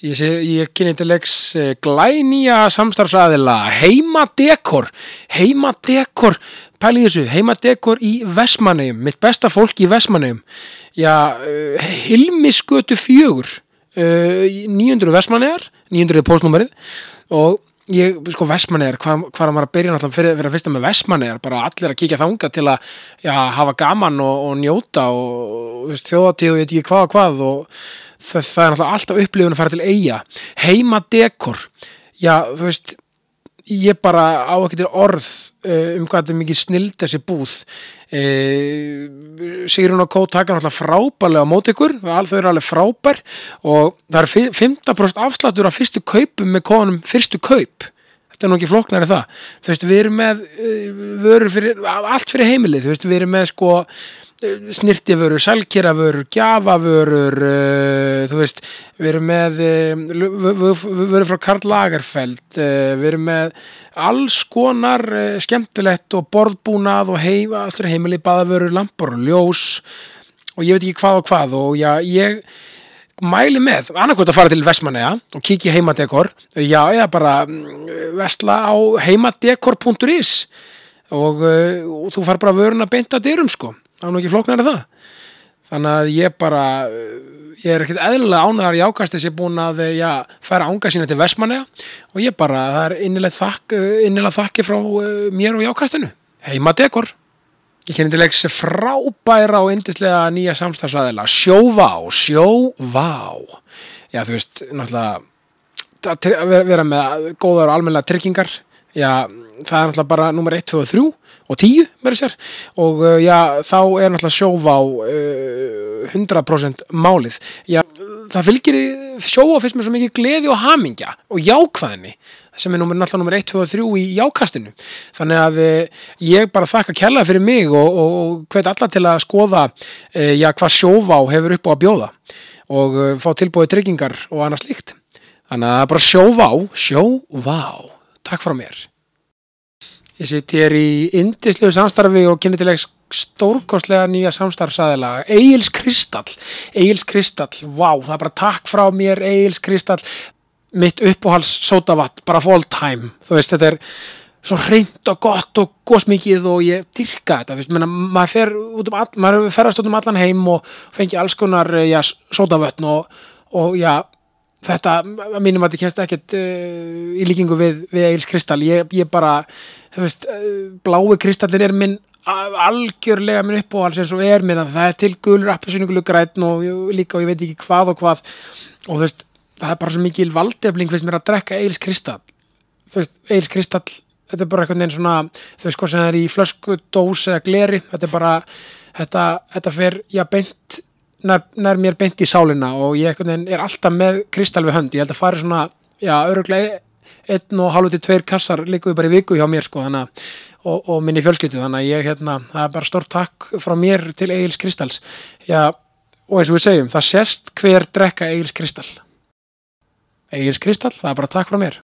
Ég, ég kynni til leiks eh, glænýja samstarfsaðila heimadekor, heimadekor, pæli þessu, heimadekor í Vestmannegjum, mitt besta fólk í Vestmannegjum, já, uh, Hilmisgötu fjögur, uh, 900 Vestmannegar, 900 er postnúmerið og ég, sko Vestmannegar, hvað hva maður að byrja náttúrulega fyrir, fyrir að fyrsta með Vestmannegar, bara allir að kíkja þanga til að já, hafa gaman og, og njóta og, og þjóðatíð og ég veit ekki hvað og hvað og það, það er alltaf upplifun að fara til eiga heimadekor já þú veist ég bara á ekki til orð uh, um hvað þetta mikið snild þessi búð. Uh, Sigrun og Kó taka náttúrulega frábærlega á mót ykkur þau eru alveg frábær og það er 15% afsláttur af fyrstu kaupum með konum fyrstu kaup. Þetta er nú ekki flóknari það. Þú veist við erum með uh, vörur fyrir, allt fyrir heimilið. Þú veist við erum með sko snirtiförur, sælkýravörur, gjafavörur, uh, þú veist, við erum með, uh, við erum frá Karl Lagerfeld, uh, við erum með alls konar skemmtilegt og borðbúnað og heim, alltaf heimili, baðavörur, lampur og ljós og ég veit ekki hvað og hvað og já, ég mæli með, annarkvæmt að fara til Vestmanneja og kíkja heimadekor, já, eða bara vestla á heimadekor.is og, og þú far bara vöruna beint að dyrum sko það er nú ekki flóknar en það. Þannig að ég bara ég er ekkert eðlulega ánæðar í ákastis ég er búin að já, færa ánga sína til Vestmanneja og ég bara, það er innilega þakk, innilega þakki frá mér og í ákastinu. Heima dekor. Ég kynni til leiks frábæra og indislega nýja samstagsæðila sjóvá, sjóvá. Já þú veist, náttúrulega að vera með góðar og almenna tryggingar. Já, það er náttúrulega bara nummer 1, 2 og 3 og 10 verður sér og uh, já, þá er náttúrulega sjóvá uh, 100% málið. Já, það fylgir sjóvá fyrst með svo mikið gleði og hamingja og jákvæðinni sem er náttúrulega nummer 1, 2 og 3 í jákastinu. Þannig að uh, ég bara þakka kella fyrir mig og, og, og hvet alla til að skoða uh, já, hvað sjóvá hefur upp á að bjóða og uh, fá tilbúið tryggingar og annað slíkt. Þannig að bara sjóvá, sjóvá takk frá mér Ég sitt hér í indislegu samstarfi og kynni til ekki stórkostlega nýja samstarfsaðila. Egil's Kristall. Egil's Kristall. Vá, wow, það er bara takk frá mér Egil's Kristall. Mitt uppáhals sótavatt, bara for all time. Þú veist, þetta er svo hreint og gott og góðsmikið og ég dyrka þetta. Þú veist, menna, maður fer út um all, maður ferast út um allan heim og fengi alls konar, já, sótavötn og, og já, þetta, að mínum að þetta kemst ekkert uh, í líkingu við, við Egil's Kristall. Ég, ég bara þú veist, blái kristallin er minn algjörlega minn uppáhals eins og er minn að það er til gulur appisyningulu græn og líka og ég veit ekki hvað og hvað og þú veist, það er bara svo mikil valdefling fyrst mér að drekka eils kristall þú veist, eils kristall þetta er bara einhvern veginn svona, þú veist hvað sem er í flösku, dós eða gleri þetta er bara, þetta, þetta fer já beint, nær, nær mér beint í sálina og ég er alltaf með kristall við hönd, ég held að fara svona já, öruglega einn og halv til tveir kassar líkuðu bara í viku hjá mér sko hana, og, og minni fjölskyttu þannig að ég hérna, það er bara stort takk frá mér til Egil's Kristalls. Já, og eins og við segjum, það sést hver drekka Egil's Kristall. Egil's Kristall, það er bara takk frá mér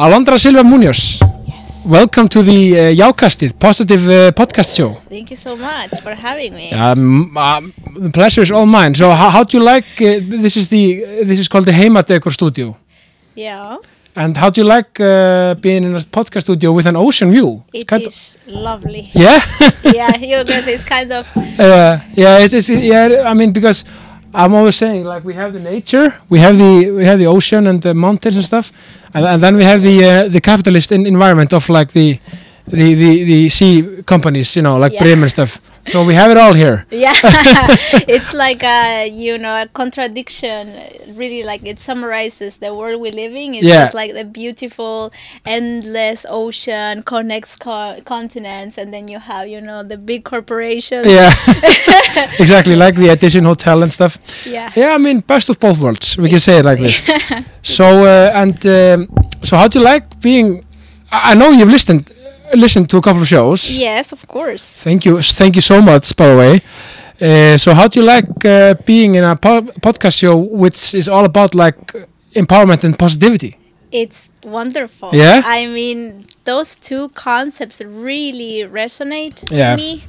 Alondra Silva Munoz. Yes. Welcome to the uh, Jákastið, Positive uh, Podcast Show. Thank you so much for having me. Um, um, the pleasure is all mine. So, how, how do you like? Uh, this is the this is called the Heimadekor Studio. Yeah. And how do you like uh, being in a podcast studio with an ocean view? It is of, lovely. Yeah. yeah, you're gonna say it's kind of. Uh, yeah, it's, it's yeah. I mean, because I'm always saying like we have the nature, we have the we have the ocean and the mountains and stuff, and, and then we have the uh, the capitalist environment of like the the the, the sea companies, you know, like yeah. Bremen stuff. So we have it all here. Yeah, it's like a you know a contradiction. Really, like it summarizes the world we live in. It's yeah. just like the beautiful, endless ocean connects co continents, and then you have you know the big corporations. Yeah, exactly like the Edition Hotel and stuff. Yeah. Yeah, I mean best of both worlds. We can say it like this. so uh, and um, so, how do you like being? I know you've listened listened to a couple of shows. Yes, of course. Thank you, thank you so much. By the way, Uh, so how do you like uh, being in a po podcast show which is all about like empowerment and positivity? It's wonderful. Yeah? I mean, those two concepts really resonate Yeah. with me.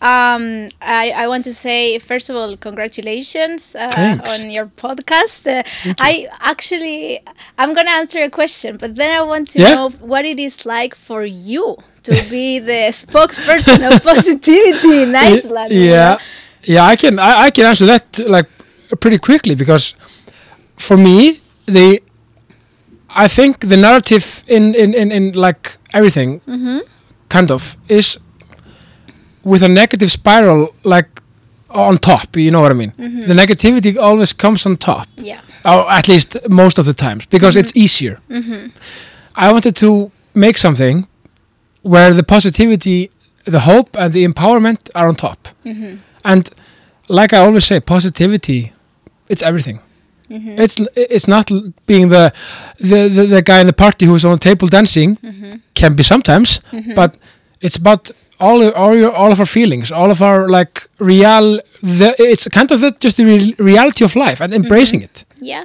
Um, I, I want to say, first of all, congratulations uh, on your podcast. Uh, I actually, I'm going to answer a question, but then I want to Yeah? know what it is like for you to be the spokesperson of positivity in Iceland. you yeah know? yeah i can I, I can answer that like pretty quickly because for me the i think the narrative in in in, in like everything Mm-hmm. kind of is with a negative spiral like on top you know what i mean Mm-hmm. the negativity always comes on top Yeah. or at least most of the times because it's easier Mm-hmm. I wanted to make something where the positivity, the hope, and the empowerment are on top. Mm-hmm. And like I always say, positivity, it's everything. Mm-hmm. It's it's not being the, the the the guy in the party who's on the table dancing Mm-hmm. can be sometimes, but it's about all all your all of our feelings, all of our like real. The, it's kind of the, just the re- reality of life and embracing mm-hmm. it. Yeah.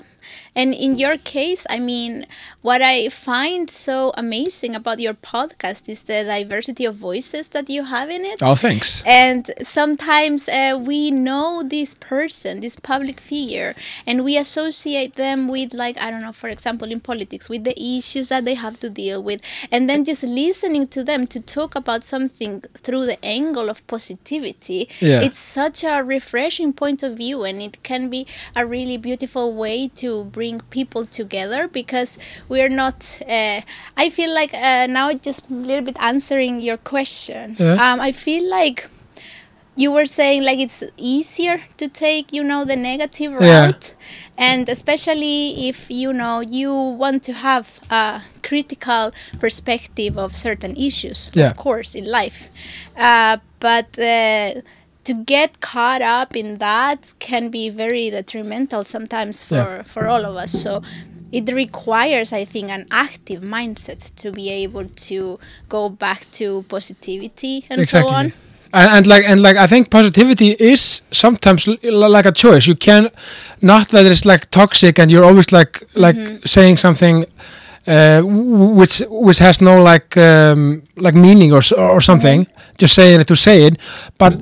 And in your case, I mean, what I find so amazing about your podcast is the diversity of voices that you have in it. Oh, thanks. And sometimes uh, we know this person, this public figure, and we associate them with, like, I don't know, for example, in politics, with the issues that they have to deal with. And then just listening to them to talk about something through the angle of positivity, Yeah. it's such a refreshing point of view, and it can be a really beautiful way to bring people together because we're not. Uh, I feel like uh, now just a little bit answering your question. Yeah. Um, I feel like you were saying like it's easier to take you know the negative Yeah. route and especially if you know you want to have a critical perspective of certain issues Yeah. of course in life uh, but uh, to get caught up in that can be very detrimental sometimes for Yeah. for all of us so it requires i think an active mindset to be able to go back to positivity and so on and, and like and like I think positivity is sometimes like a choice. You can not that it's like toxic and you're always like like saying something uh, which which has no like um, like meaning or or something. Just saying it to say it, but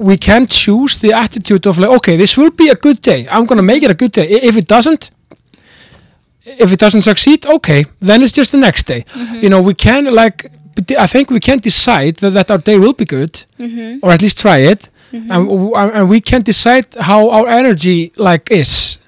we can choose the attitude of like okay, this will be a good day. I'm gonna make it a good day. If it doesn't, if it doesn't succeed, okay, then it's just the next day. Mm-hmm. You know, we can like, I think we can decide that, that our day will be good, mm-hmm. or at least try it, mm-hmm. and, w- and we can decide how our energy like is,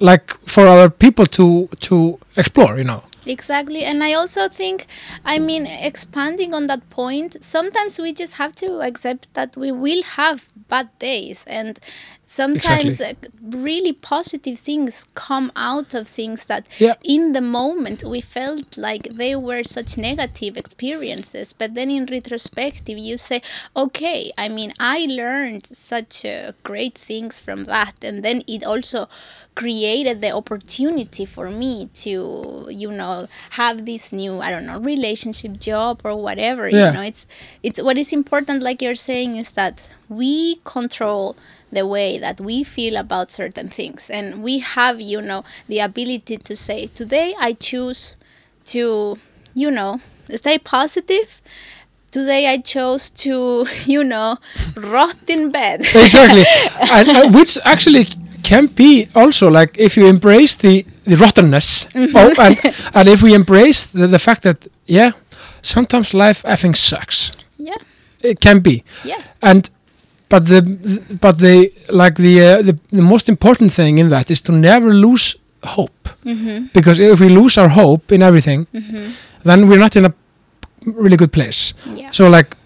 like for other people to to explore. You know, Exactly. And I also think, I mean, expanding on that point, sometimes we just have to accept that we will have bad days. And sometimes uh, really positive things come out of things that Yeah. in the moment we felt like they were such negative experiences. But then in retrospective, you say, okay, I mean, I learned such uh, great things from that. And then it also created the opportunity for me to you know have this new i don't know relationship job or whatever Yeah. you know it's it's what is important like you're saying is that we control the way that we feel about certain things. And we have you know the ability to say today i choose to you know stay positive. Today i chose to you know rot in bed. Exactly, and, uh, which actually can be also like if you embrace the the rottenness, oh, and and if we embrace the, the fact that yeah, sometimes life effing sucks. yeah It can be. yeah and but the but the like the uh, the, the most important thing in that is to never lose hope mm-hmm. because if we lose our hope in everything Mm-hmm. then we're not in a really good place yeah so like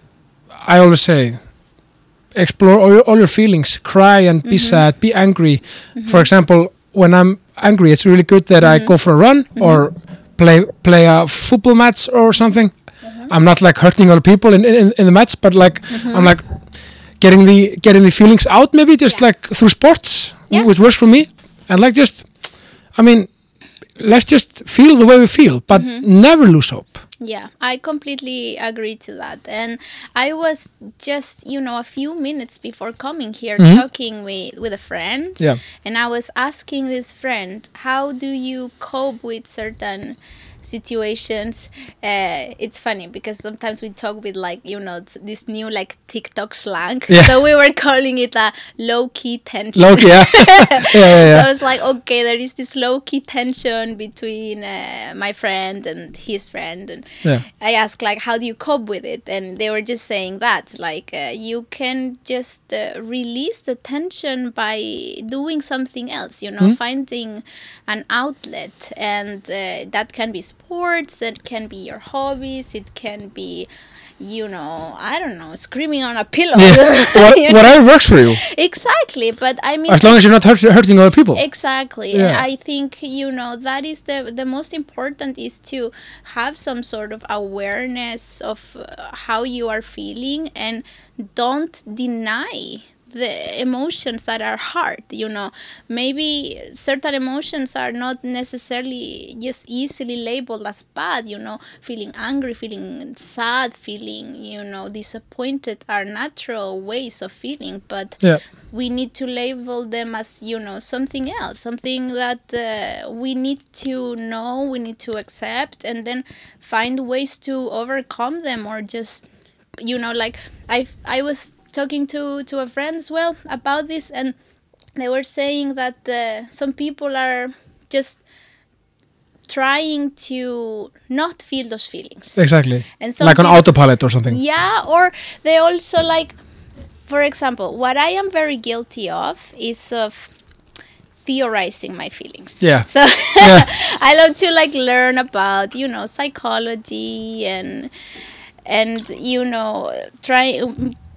i always say explore all your, all your feelings cry and be Mhm. sad be angry for example when i'm angry it's really good that i Mhm. go for a run or play play a football match or something i'm not like hurting other people in, in, in the match but like i'm like getting the getting the feelings out maybe just Yeah. like through sports Yeah. which works for me and like just i mean let's just feel the way we feel but Mhm. never lose hope Yeah, I completely agree to that. And I was just, you know, a few minutes before coming here Mhm. talking with, with a friend. Yeah. And I was asking this friend, how do you cope with certain situations? Uh, it's funny because sometimes we talk with like, you know, this new like TikTok slang. Yeah. So we were calling it a low key tension. Loki, yeah. yeah, yeah. So it's like, okay, there is this low key tension between uh, my friend and his friend. And Yeah. I asked, like, how do you cope with it? And they were just saying that, like, uh, you can just uh, release the tension by doing something else, you know, Mhm. finding an outlet. And uh, that can be sports, that can be your hobbies, it can be. You know, I don't know, screaming on a pillow. Yeah. What, whatever works for you, Exactly, but I mean, as long as you're not hurt, hurting other people. Exactly. And Yeah. I think, you know, that is the the most important is to have some sort of awareness of uh, how you are feeling and don't deny the emotions that are hard you know maybe certain emotions are not necessarily just easily labeled as bad you know feeling angry feeling sad feeling you know disappointed are natural ways of feeling but Yeah. we need to label them as you know something else something that uh, we need to know we need to accept and then find ways to overcome them or just you know like i i was talking to to a friend as well about this and they were saying that uh, some people are just trying to not feel those feelings Exactly. and some Like on autopilot or something. yeah, or they also like, for example, what I am very guilty of is of theorizing my feelings. Yeah. So Yeah. I love to like learn about you know psychology and and you know try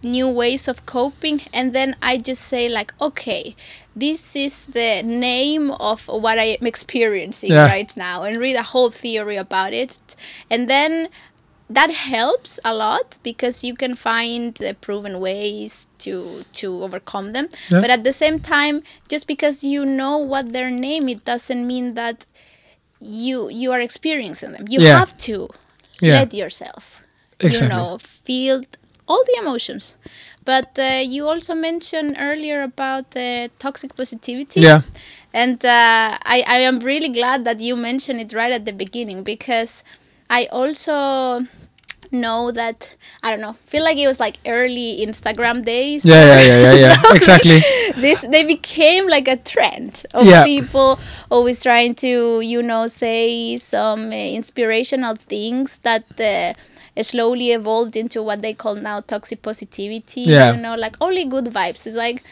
new ways of coping and then I just say like okay this is the name of what I am experiencing Yeah. right now and read a whole theory about it and then that helps a lot because you can find uh, proven ways to to overcome them Yeah. but at the same time just because you know what their name it doesn't mean that you you are experiencing them you Yeah. have to Yeah. let yourself Exactly. you know feel all the emotions but uh, you also mentioned earlier about uh, toxic positivity Yeah. and uh, I, I am really glad that you mentioned it right at the beginning because I also know that I don't know feel like it was like early Instagram days. Yeah, yeah, yeah, yeah, yeah. So Exactly. This they became like a trend of Yeah. people always trying to you know say some uh, inspirational things that. Uh, slowly evolved into what they call now toxic positivity Yeah. you know like only good vibes it's like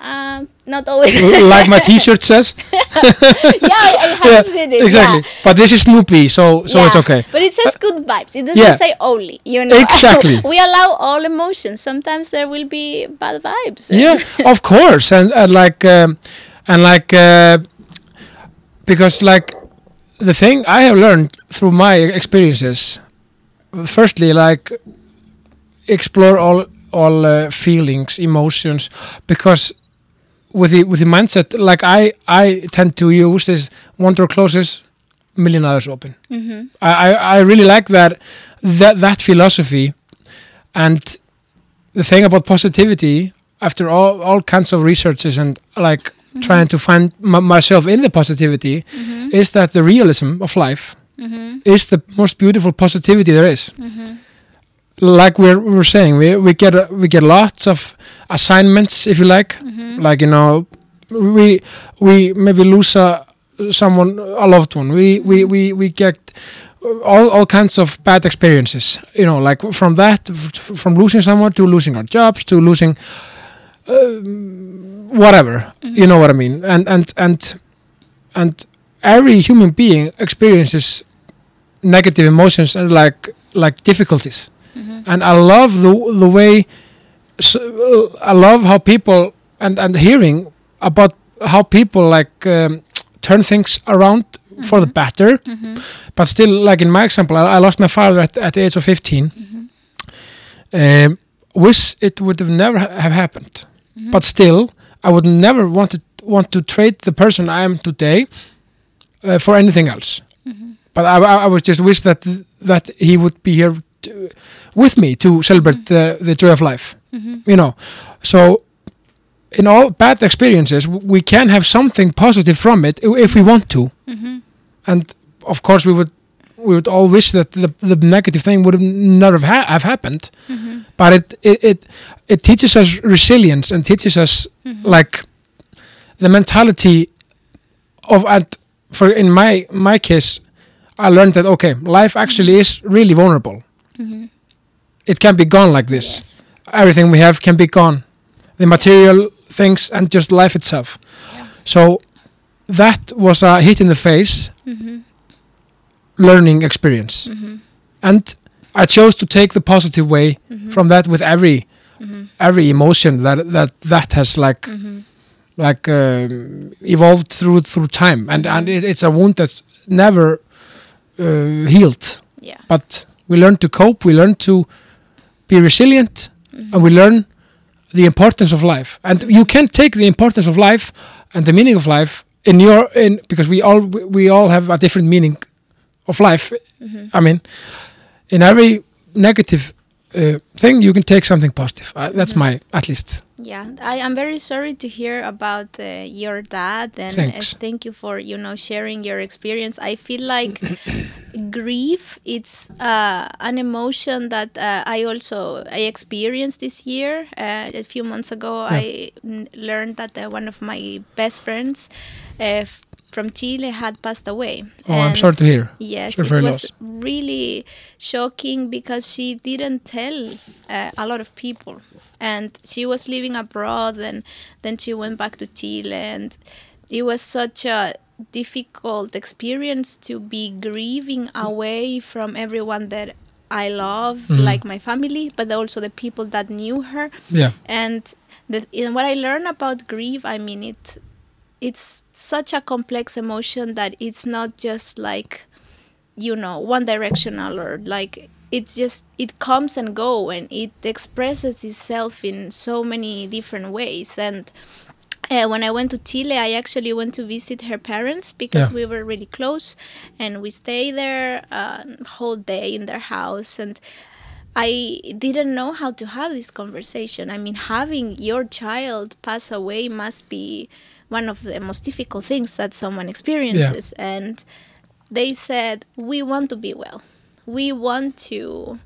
um not always like my T-shirt says. yeah, I, I have Yeah, seen it. exactly. Yeah. But this is Snoopy, so so it's okay. But it says good vibes. It doesn't Yeah. say only. You know. Exactly. we allow all emotions. Sometimes there will be bad vibes. yeah of course and, and like um, and like uh, because like the thing i have learned through my experiences firstly like explore all all uh, feelings emotions because with the with the mindset like i i tend to use this one door closes million others open Mm-hmm. I, I I really like that that that philosophy and the thing about positivity after all all kinds of researches and like trying to find m- myself in the positivity Mm-hmm. is that the realism of life Mm-hmm. is the most beautiful positivity there is. Mm-hmm. like we're, we're saying we, we get uh, we get lots of assignments if you like. Mm-hmm. like you know we we maybe lose a someone a loved one. We we we, we get all, all kinds of bad experiences you know like from that from losing someone to losing our jobs to losing um, whatever. You know what i mean? And and and and every human being experiences negative emotions and like like difficulties. Mm-hmm. and I love the the way I love how people and and hearing about how people like um, turn things around for the better. Mm-hmm. but still like in my example I, I lost my father at, at the age of 15 um, wish it would have never ha- have happened. But still I would never want to want to trade the person I am today uh, for anything else but I, I, I was just wish that that he would be here to, with me to celebrate the, the joy of life Mhm. you know so in all bad experiences we can have something positive from it if we want to Mhm. and of course we would we would all wish that the, the negative thing would have not have, ha- have happened Mhm. but it, it it it teaches us resilience and teaches us Mhm. like the mentality of and for in my my case i learned that okay life actually is really vulnerable Mhm. it can be gone like this Yes. everything we have can be gone the material things and just life itself Yeah. so that was a hit in the face Mhm. learning experience Mhm. and i chose to take the positive way Mhm. from that with every Mhm. every emotion that that that has like Mhm. like um, evolved through through time and and it, it's a wound that's never healed Yeah. but we learn to cope we learn to be resilient and we learn the importance of life and you can take the importance of life and the meaning of life in your in because we all we we all have a different meaning of life Mhm. i mean in every negative uh, thing you can take something positive uh, that's Mhm. my at least Yeah, I am very sorry to hear about uh, your dad, and uh, thank you for you know sharing your experience. I feel like grief it's uh, an emotion that uh, I also I experienced this year. Uh, a few months ago, Yeah. I n- learned that uh, one of my best friends uh, from Chile had passed away. oh i'm sorry to hear. Yes, Sorry it was really shocking because she didn't tell uh, a lot of people, and she was living abroad, and then she went back to Chile, and it was such a difficult experience to be grieving away from everyone that I love, Mhm. like my family, but also the people that knew her. Yeah. And the and what I learned about grief, I mean it it's such a complex emotion that it's not just like you know one directional or like it's just it comes and go and it expresses itself in so many different ways and uh, when I went to Chile, I actually went to visit her parents because Yeah. we were really close, and we stayed there uh, whole day in their house. And I didn't know how to have this conversation. I mean, having your child pass away must be one of the most difficult things that someone experiences. And they said, We want to be well. We want to,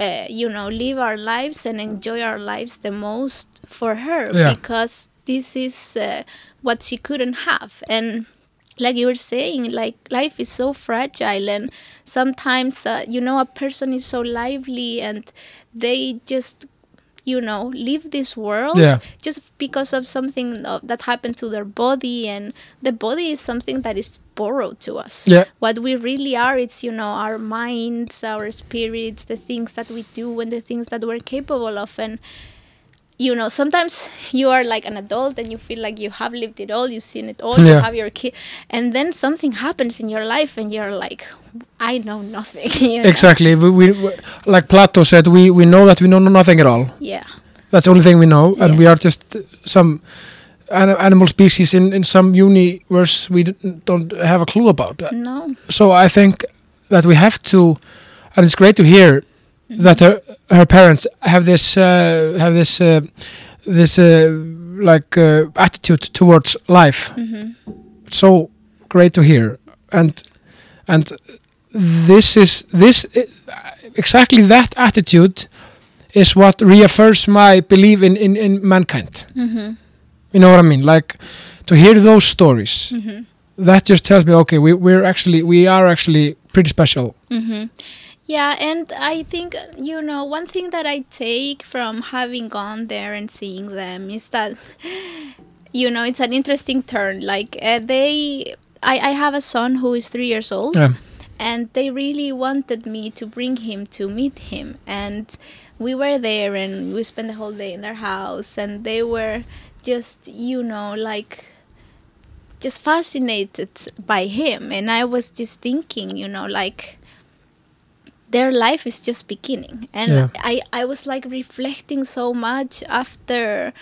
uh, you know, live our lives and enjoy our lives the most for her Yeah. because this is uh, what she couldn't have. And like you were saying like life is so fragile and sometimes uh, you know a person is so lively and they just you know leave this world Yeah. just because of something uh, that happened to their body and the body is something that is borrowed to us. Yeah. What we really are it's you know our minds our spirits the things that we do and the things that we're capable of. And you know sometimes you are like an adult and you feel like you have lived it all you've seen it all you have your kid and then something happens in your life and you're like i know nothing you know? exactly. We, we, like plato said we we know that we know nothing at all. Yeah. That's the only thing we know and we are just some an- animal species in in some universe we don't have a clue about. That. no. So i think that we have to and it's great to hear that her her parents have this uh, have this uh, this uh, like uh, attitude towards life. Hmm so great to hear. And and this is this exactly that attitude is what reaffirms my belief in in, in mankind. Hmm you know what i mean? Like to hear those stories hmm that just tells me okay we, we're actually we are actually pretty special. Hmm Yeah, and I think you know one thing that I take from having gone there and seeing them is that you know it's an interesting turn. Like uh, they, I, I have a son who is three years old, yeah. and they really wanted me to bring him to meet him, and we were there and we spent the whole day in their house, and they were just you know like just fascinated by him. And i was just thinking you know like their life is just beginning and Yeah. i i was like reflecting so much after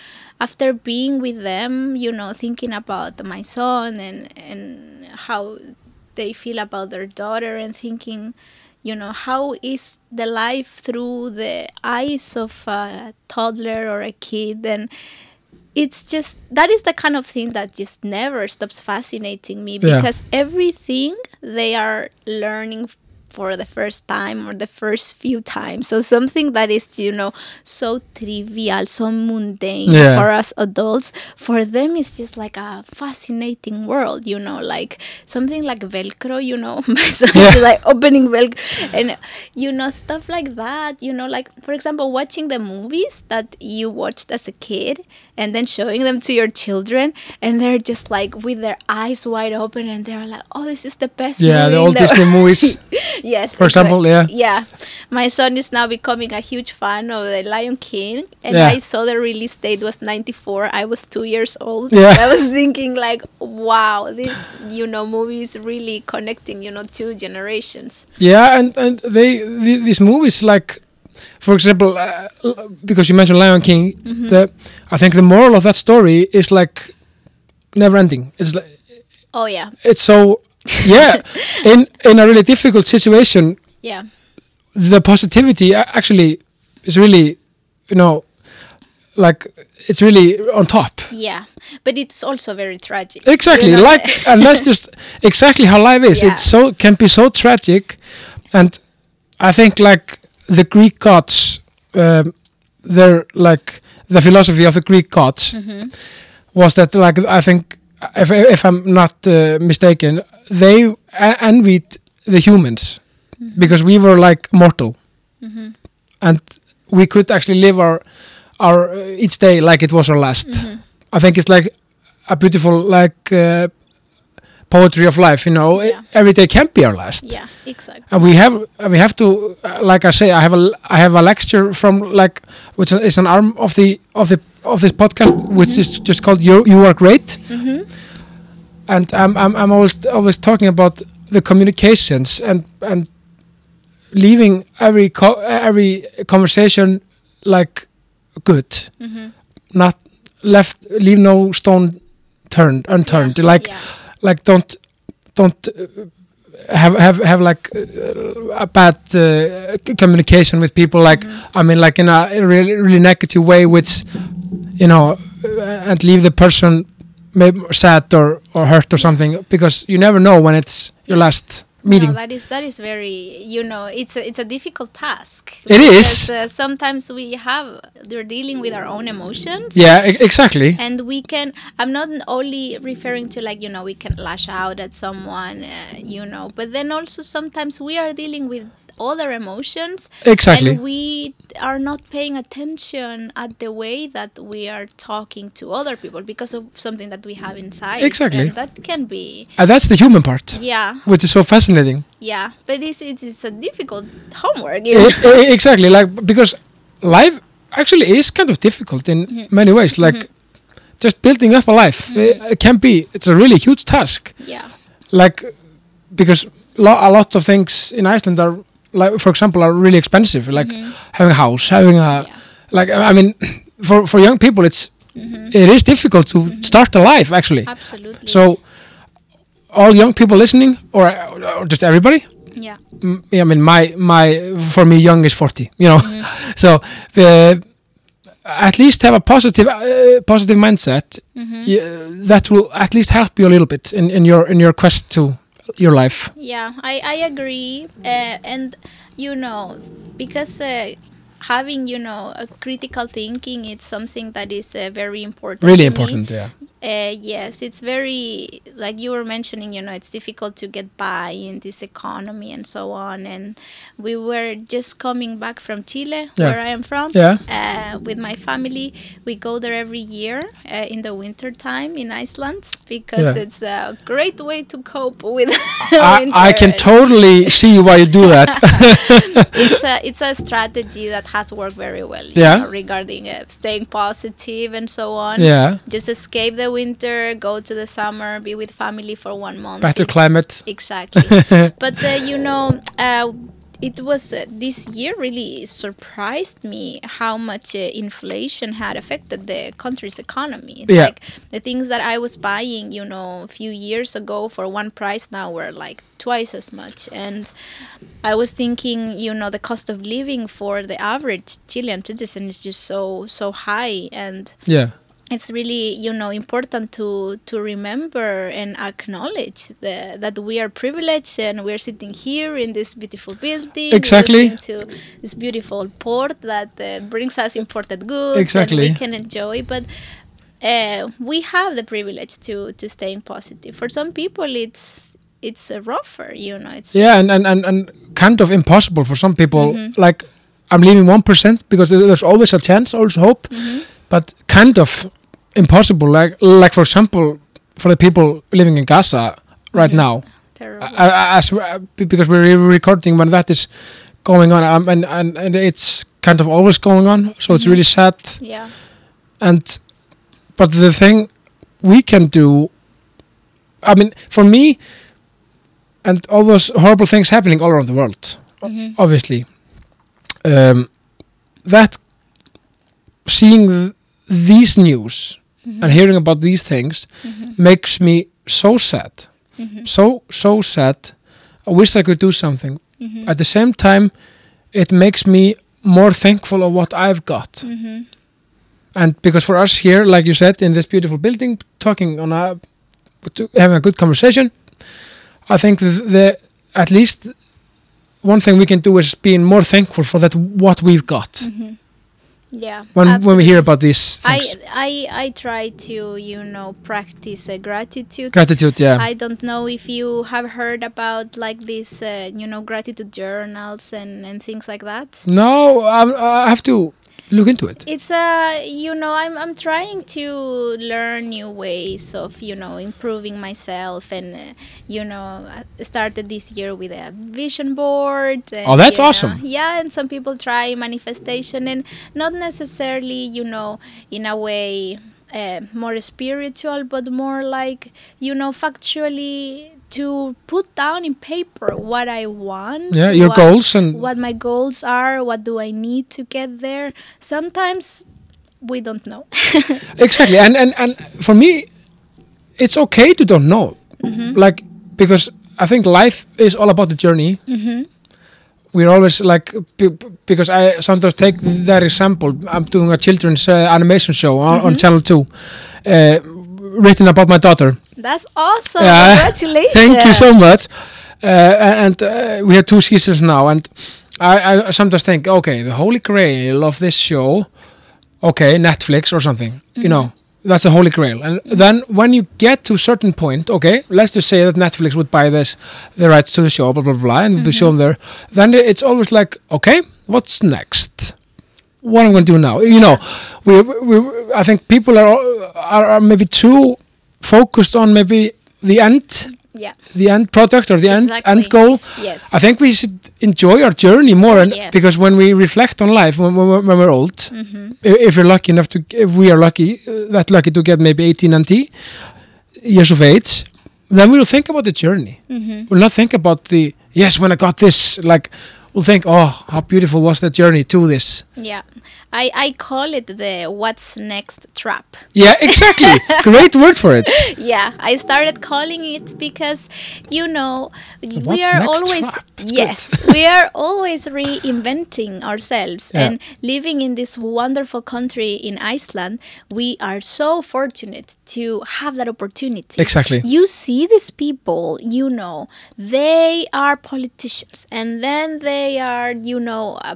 after being with them you know thinking about my son and and how they feel about their daughter and thinking you know how is the life through the eyes of a toddler or a kid and it's just that is the kind of thing that just never stops fascinating me Yeah. because everything they are learning for the first time or the first few times so something that is you know so trivial so mundane Yeah. for us adults for them it's just like a fascinating world you know like something like velcro you know my son Yeah. is like opening velcro and you know stuff like that you know like for example watching the movies that you watched as a kid and then showing them to your children and they're just like with their eyes wide open and they're like oh this is the best Yeah, movie old Disney movies. yes For example, exact- yeah. yeah my son is now becoming a huge fan of the lion king and Yeah. i saw the release date was 94 i was two years old Yeah. i was thinking like wow this you know movie is really connecting you know two generations Yeah, and and they the, these movies like, for example, uh, because you mentioned Lion King, Mm-hmm. the I think the moral of that story is like never ending. It's like oh yeah it's so yeah in in a really difficult situation yeah the positivity actually is really you know like it's really on top yeah but it's also very tragic exactly you know? like and that's just exactly how life is Yeah. it's so can be so tragic and i think like the greek gods um, they're like the philosophy of the greek gods Mhm. was that like i think if, if i'm not uh, mistaken they envied the humans. Because we were like mortal. Mhm. and we could actually live our our uh, each day like it was our last. Mhm. i think it's like a beautiful like uh, poetry of life you know? Yeah. every day can be our last. Yeah exactly. And we have we have to uh, like i say i have a i have a lecture from like which is an arm of the of the of this podcast which is just called you you are great. Mm-hmm. And i'm i'm, I'm always always talking about the communications and and leaving every co- every conversation like good Mm-hmm. not left leave no stone turned unturned like yeah. like don't don't uh, have have have like uh, a bad uh, communication with people like Mm-hmm. i mean like in a really really negative way which you know and leave the person maybe sad or or hurt or something because you never know when it's your last meeting No, that is that is very you know it's a, it's a difficult task. It is. Uh, sometimes we have we're dealing with our own emotions. yeah e- exactly And we can. I'm not only referring to like you know we can lash out at someone, uh, you know, but then also sometimes we are dealing with other emotions exactly and we are not paying attention at the way that we are talking to other people because of something that we have inside Exactly. and that can be and that's the human part yeah which is so fascinating yeah but it's it's, it's a difficult homework you know? E- exactly like because life actually is kind of difficult in Mm-hmm. many ways like just building up a life Mm-hmm. it, it can be it's a really huge task yeah like because lo- a lot of things in Iceland are like for example are really expensive like having a house having a. Yeah. like I mean for for young people it's Mhm. it is difficult to start a life actually absolutely so all young people listening or, or just everybody yeah Mm, I mean, my my for me, young is forty. You know, Mm-hmm. so uh, at least have a positive uh, positive mindset. Mhm. y- that will at least help you a little bit in, in your in your quest to your life. Yeah, I, I agree. Uh, and, you know, because uh, having, you know, a critical thinking, it's something that is uh, very important. Really to me. important. Yeah. Uh, yes, it's very, like you were mentioning, you know, it's difficult to get by in this economy and so on. And we were just coming back from Chile, Yeah. where I am from, Yeah. uh, with my family. We go there every year uh, in the winter time in Iceland because Yeah. it's a great way to cope with I. I can totally see why you do that. it's a it's a strategy that has worked very well. Yeah. know, regarding uh, staying positive and so on. yeah. Just escape the winter, go to the summer, be with family for one month. Better It's- climate. Exactly. but uh, you know, uh, it was uh, this year really surprised me how much uh, inflation had affected the country's economy. Yeah. Like the things that I was buying, you know, a few years ago for one price now were like twice as much. And I was thinking, you know, the cost of living for the average Chilean citizen is just so so high and yeah it's really you know important to to remember and acknowledge the, that we are privileged and we're sitting here in this beautiful building Exactly. to this beautiful port that uh, brings us imported goods Exactly. that we can enjoy but uh, we have the privilege to to stay in positive for some people it's it's uh, rougher you know it's yeah and, and, and, and kind of impossible for some people Mm-hmm. like i'm leaving 1% because there's always a chance always hope Mm-hmm. but kind of impossible like like for example for the people living in gaza right Mm-hmm. now terrible I- I- as uh, because we're recording when that is going on um, and, and, and it's kind of always going on so Mm-hmm. it's really sad yeah and but the thing we can do i mean for me and all those horrible things happening all around the world o- Mhm. obviously um, that seeing th- these news Mm-hmm. and hearing about these things mm-hmm. makes me so sad. Mm-hmm. So so sad. I wish i could do something. At the same time it makes me more thankful of what i've got. And because for us here like you said in this beautiful building talking on a having a good conversation i think the, the at least one thing we can do is being more thankful for that what we've got yeah when when we hear about these I, I I try to you know practice uh, gratitude. gratitude yeah I don't know if you have heard about like these uh, you know gratitude journals and and things like that. no I, I have to look into it It's uh you know I'm I'm trying to learn new ways of you know improving myself and uh, you know I started this year with a vision board. And, Oh, that's you know, awesome. yeah, and some people try manifestation and not necessarily you know in a way uh, more spiritual, but more like you know factually to put down in paper what I want. yeah your what- goals and what my goals are, what do I need to get there. Sometimes we don't know. exactly and, and and for me it's okay to don't know Mm-hmm. like because i think life is all about the journey Mm-hmm. we're always like because i sometimes take that example i'm doing a children's uh, animation show on, Mm-hmm. on channel 2 uh, written about my daughter That's awesome. Yeah. Congratulations. thank you so much. Uh, and uh, we have two seasons now and I, I sometimes think okay the holy grail of this show. Okay netflix or something you know that's the holy grail. And then when you get to a certain point okay let's just say that netflix would buy this the rights to the show blah blah blah and be shown there then it's always like okay what's next? What am i'm going to do now? You know we, we i think people are, are are maybe too focused on maybe the end Yeah. the end product or the end Exactly. end goal Yes. I think we should enjoy our journey more, and Yes. because when we reflect on life when, when, we're- when we're old, Mm-hmm. if we're lucky enough to, if we are lucky, uh, that lucky to get maybe 18 and 90 years of age, then we'll think about the journey. Mm-hmm. We'll not think about the yes when I got this. Like we'll think, oh, how beautiful was that journey to this. Yeah. I, I call it the what's next trap. Yeah, exactly. Great word for it. yeah, I started calling it because you know we are always trap? That's good. yes, we are always reinventing ourselves Yeah. and living in this wonderful country in Iceland. We are so fortunate to have that opportunity. Exactly. You see these people, you know, they are politicians and then they are, you know, a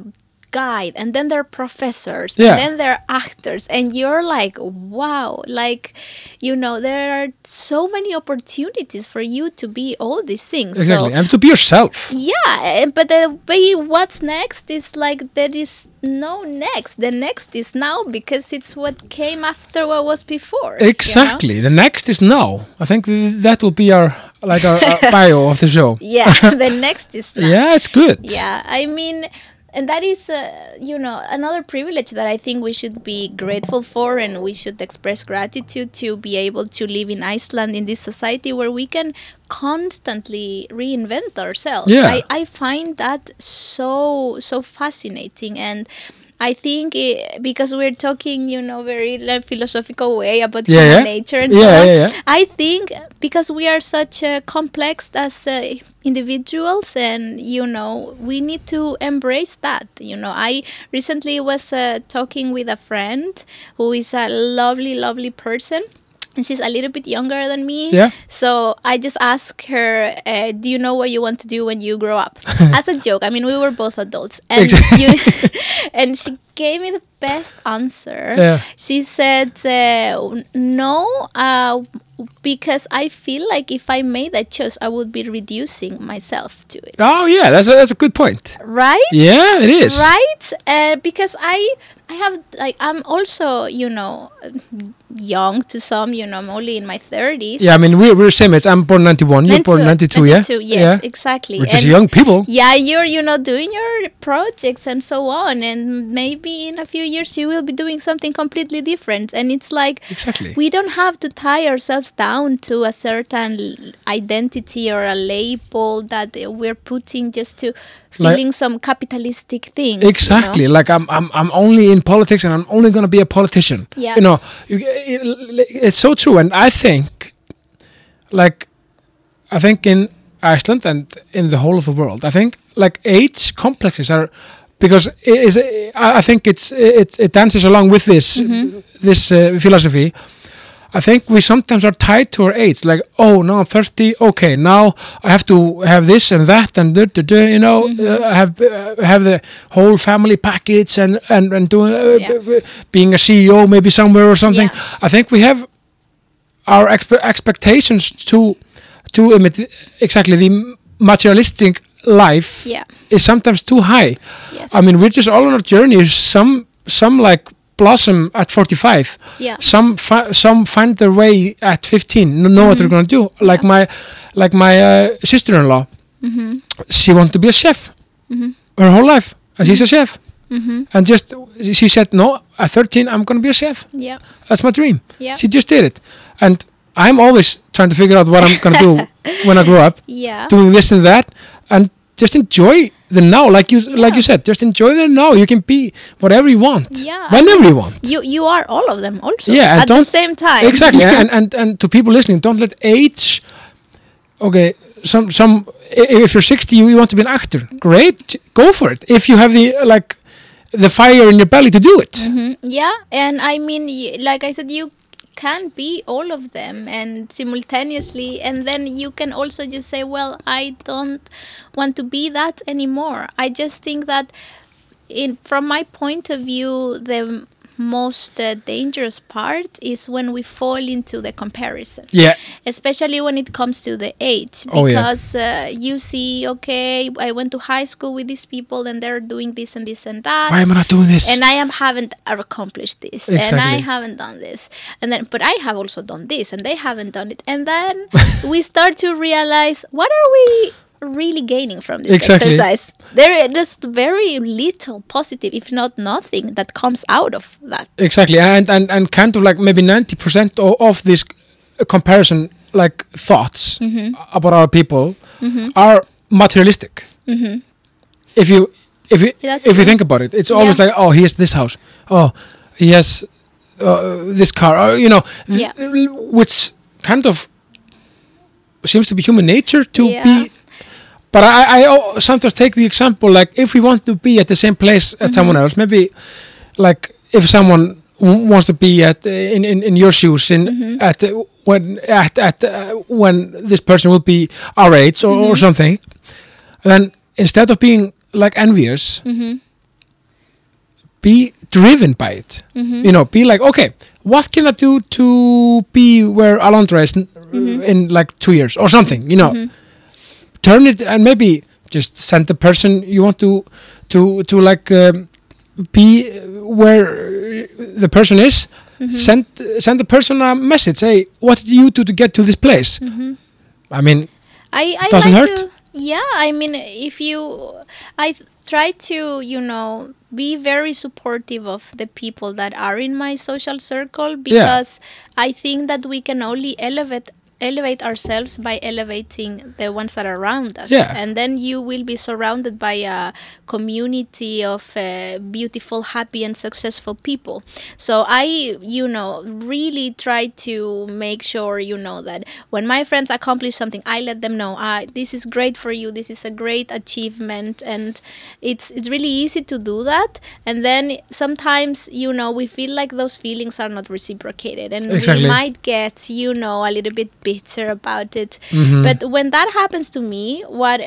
guide and then they're professors Yeah. and then they're actors and you're like wow like you know there are so many opportunities for you to be all these things Exactly, so and to be yourself. yeah eh, but the way what's next is like there is no next the next is now because it's what came after what was before you know? Exactly. The next is now. I think th- that will be our like a, our bio of the show. yeah the next is now Yeah, it's good. yeah i mean and that is uh, you know another privilege that i think we should be grateful for and we should express gratitude to be able to live in iceland in this society where we can constantly reinvent ourselves Yeah. I, I find that so so fascinating and I think it, because we're talking, you know, very like, philosophical way about Yeah, human yeah. nature and Yeah, so on. yeah, yeah. I think because we are such uh, complex as uh, individuals, and you know, we need to embrace that. You know, I recently was uh, talking with a friend who is a lovely, lovely person. And she's a little bit younger than me. Yeah. So I just asked her, uh, "Do you know what you want to do when you grow up?" As a joke. I mean, we were both adults, and you, and she gave me the best answer. Yeah. She said, uh, "No, uh, because I feel like if I made that choice, I would be reducing myself to it." Oh yeah, that's a, that's a good point. Right? Yeah, it is. Right? Uh, because I I have like I'm also you know young to some. You know, I'm only in my thirties. Yeah, I mean we're we're same age. I'm born ninety one. You're born ninety two. Yeah. 92, yes, Yeah. exactly. We're just young people. yeah you're you know doing your projects and so on and maybe in a few years you will be doing something completely different and it's like Exactly. we don't have to tie ourselves down to a certain identity or a label that we're putting just to Like- some capitalistic things you know? Exactly. Like I'm, I'm, I'm only in politics, and I'm only gonna be a politician. Yeah. You know, you, it, it's so true, and I think, like, I think in Iceland and in the whole of the world, I think like age complexes are because it is. I think it's it, it dances along with this Mm-hmm. this uh, philosophy. I think we sometimes are tied to our age, like, oh, now I'm 30, okay, now I have to have this and that and duh, you know, Mm-hmm. uh, have uh, have the whole family package and and and doing uh, Yeah. being a CEO maybe somewhere or something. Yeah. I think we have our expe- expectations to to exactly the materialistic life yeah is sometimes too high. yes I mean, we're just all on a journey. Some some like blossom at 45 yeah. Some some find their way at 15 know, know what they're going to do. Like Mm-hmm. Yeah. my like my uh, sister-in-law. Mm-hmm. she wanted to be a chef. Mhm. her whole life and she's a chef. Mm-hmm. and just she said no at 13 i'm going to be a chef. Yeah. That's my dream. Yeah. She just did it. And i'm always trying to figure out what i'm going to do when i grow up. Yeah. Doing this and that. And just enjoy the now like you like you said just enjoy the now. You can be whatever you want Yeah, whenever you want. you you are all of them also Yeah, at the same time. Exactly and, and and to people listening don't let age okay some some if you're 60 you, you want to be an actor. Great go for it. If you have the like the fire in your belly to do it. Mhm. Yeah, and I mean, like I said, you can be all of them and simultaneously, and then you can also just say, well, I don't want to be that anymore. I just think that, in from my point of view, the most uh, dangerous part is when we fall into the comparison. Yeah. Especially when it comes to the age Oh, yeah. because uh, you see okay i went to high school with these people and they're doing this and this and that why am i not doing this? and I am haven't accomplished this, and I haven't done this, and then but I have also done this, and they haven't done it, and then we start to realize what are we really gaining from this Exactly. exercise? There is very little positive, if not nothing, that comes out of that. exactly and and and kind of like maybe 90% of, of this uh, comparison like thoughts Mm-hmm. about our people are materialistic if you if you That's if you think about it it's always Yeah. like oh he has this house oh he has uh, this car or, you know Yeah. which kind of seems to be human nature to Yeah. be but I, I sometimes take the example like if we want to be at the same place Mm-hmm. as someone else maybe like if someone wants to be at in, in, in your shoes in Mm-hmm. at uh, when at at uh, when this person will be our age or, Mm-hmm. or something then instead of being like envious Mm-hmm. be driven by it Mm-hmm. you know be like okay what can i do to be where alondra is n- Mm-hmm. in like two years or something you know turn it and maybe just send the person you want to to to like um, be where the person is Mm-hmm. send send the person a message say what did you do to get to this place Mm-hmm. i mean I, I Doesn't like hurt? Yeah, I mean, if you, I try to, you know, be very supportive of the people that are in my social circle because I think that we can only elevate elevate ourselves by elevating the ones that are around us. Yeah. and then you will be surrounded by a community of uh, beautiful happy and successful people. So i you know really try to make sure you know that when my friends accomplish something i let them know ah, this is great for you. This is a great achievement. And it's it's really easy to do that. And then sometimes you know we feel like those feelings are not reciprocated. And Exactly. we might get you know a little bit bitter about it Mhm. but when that happens to me what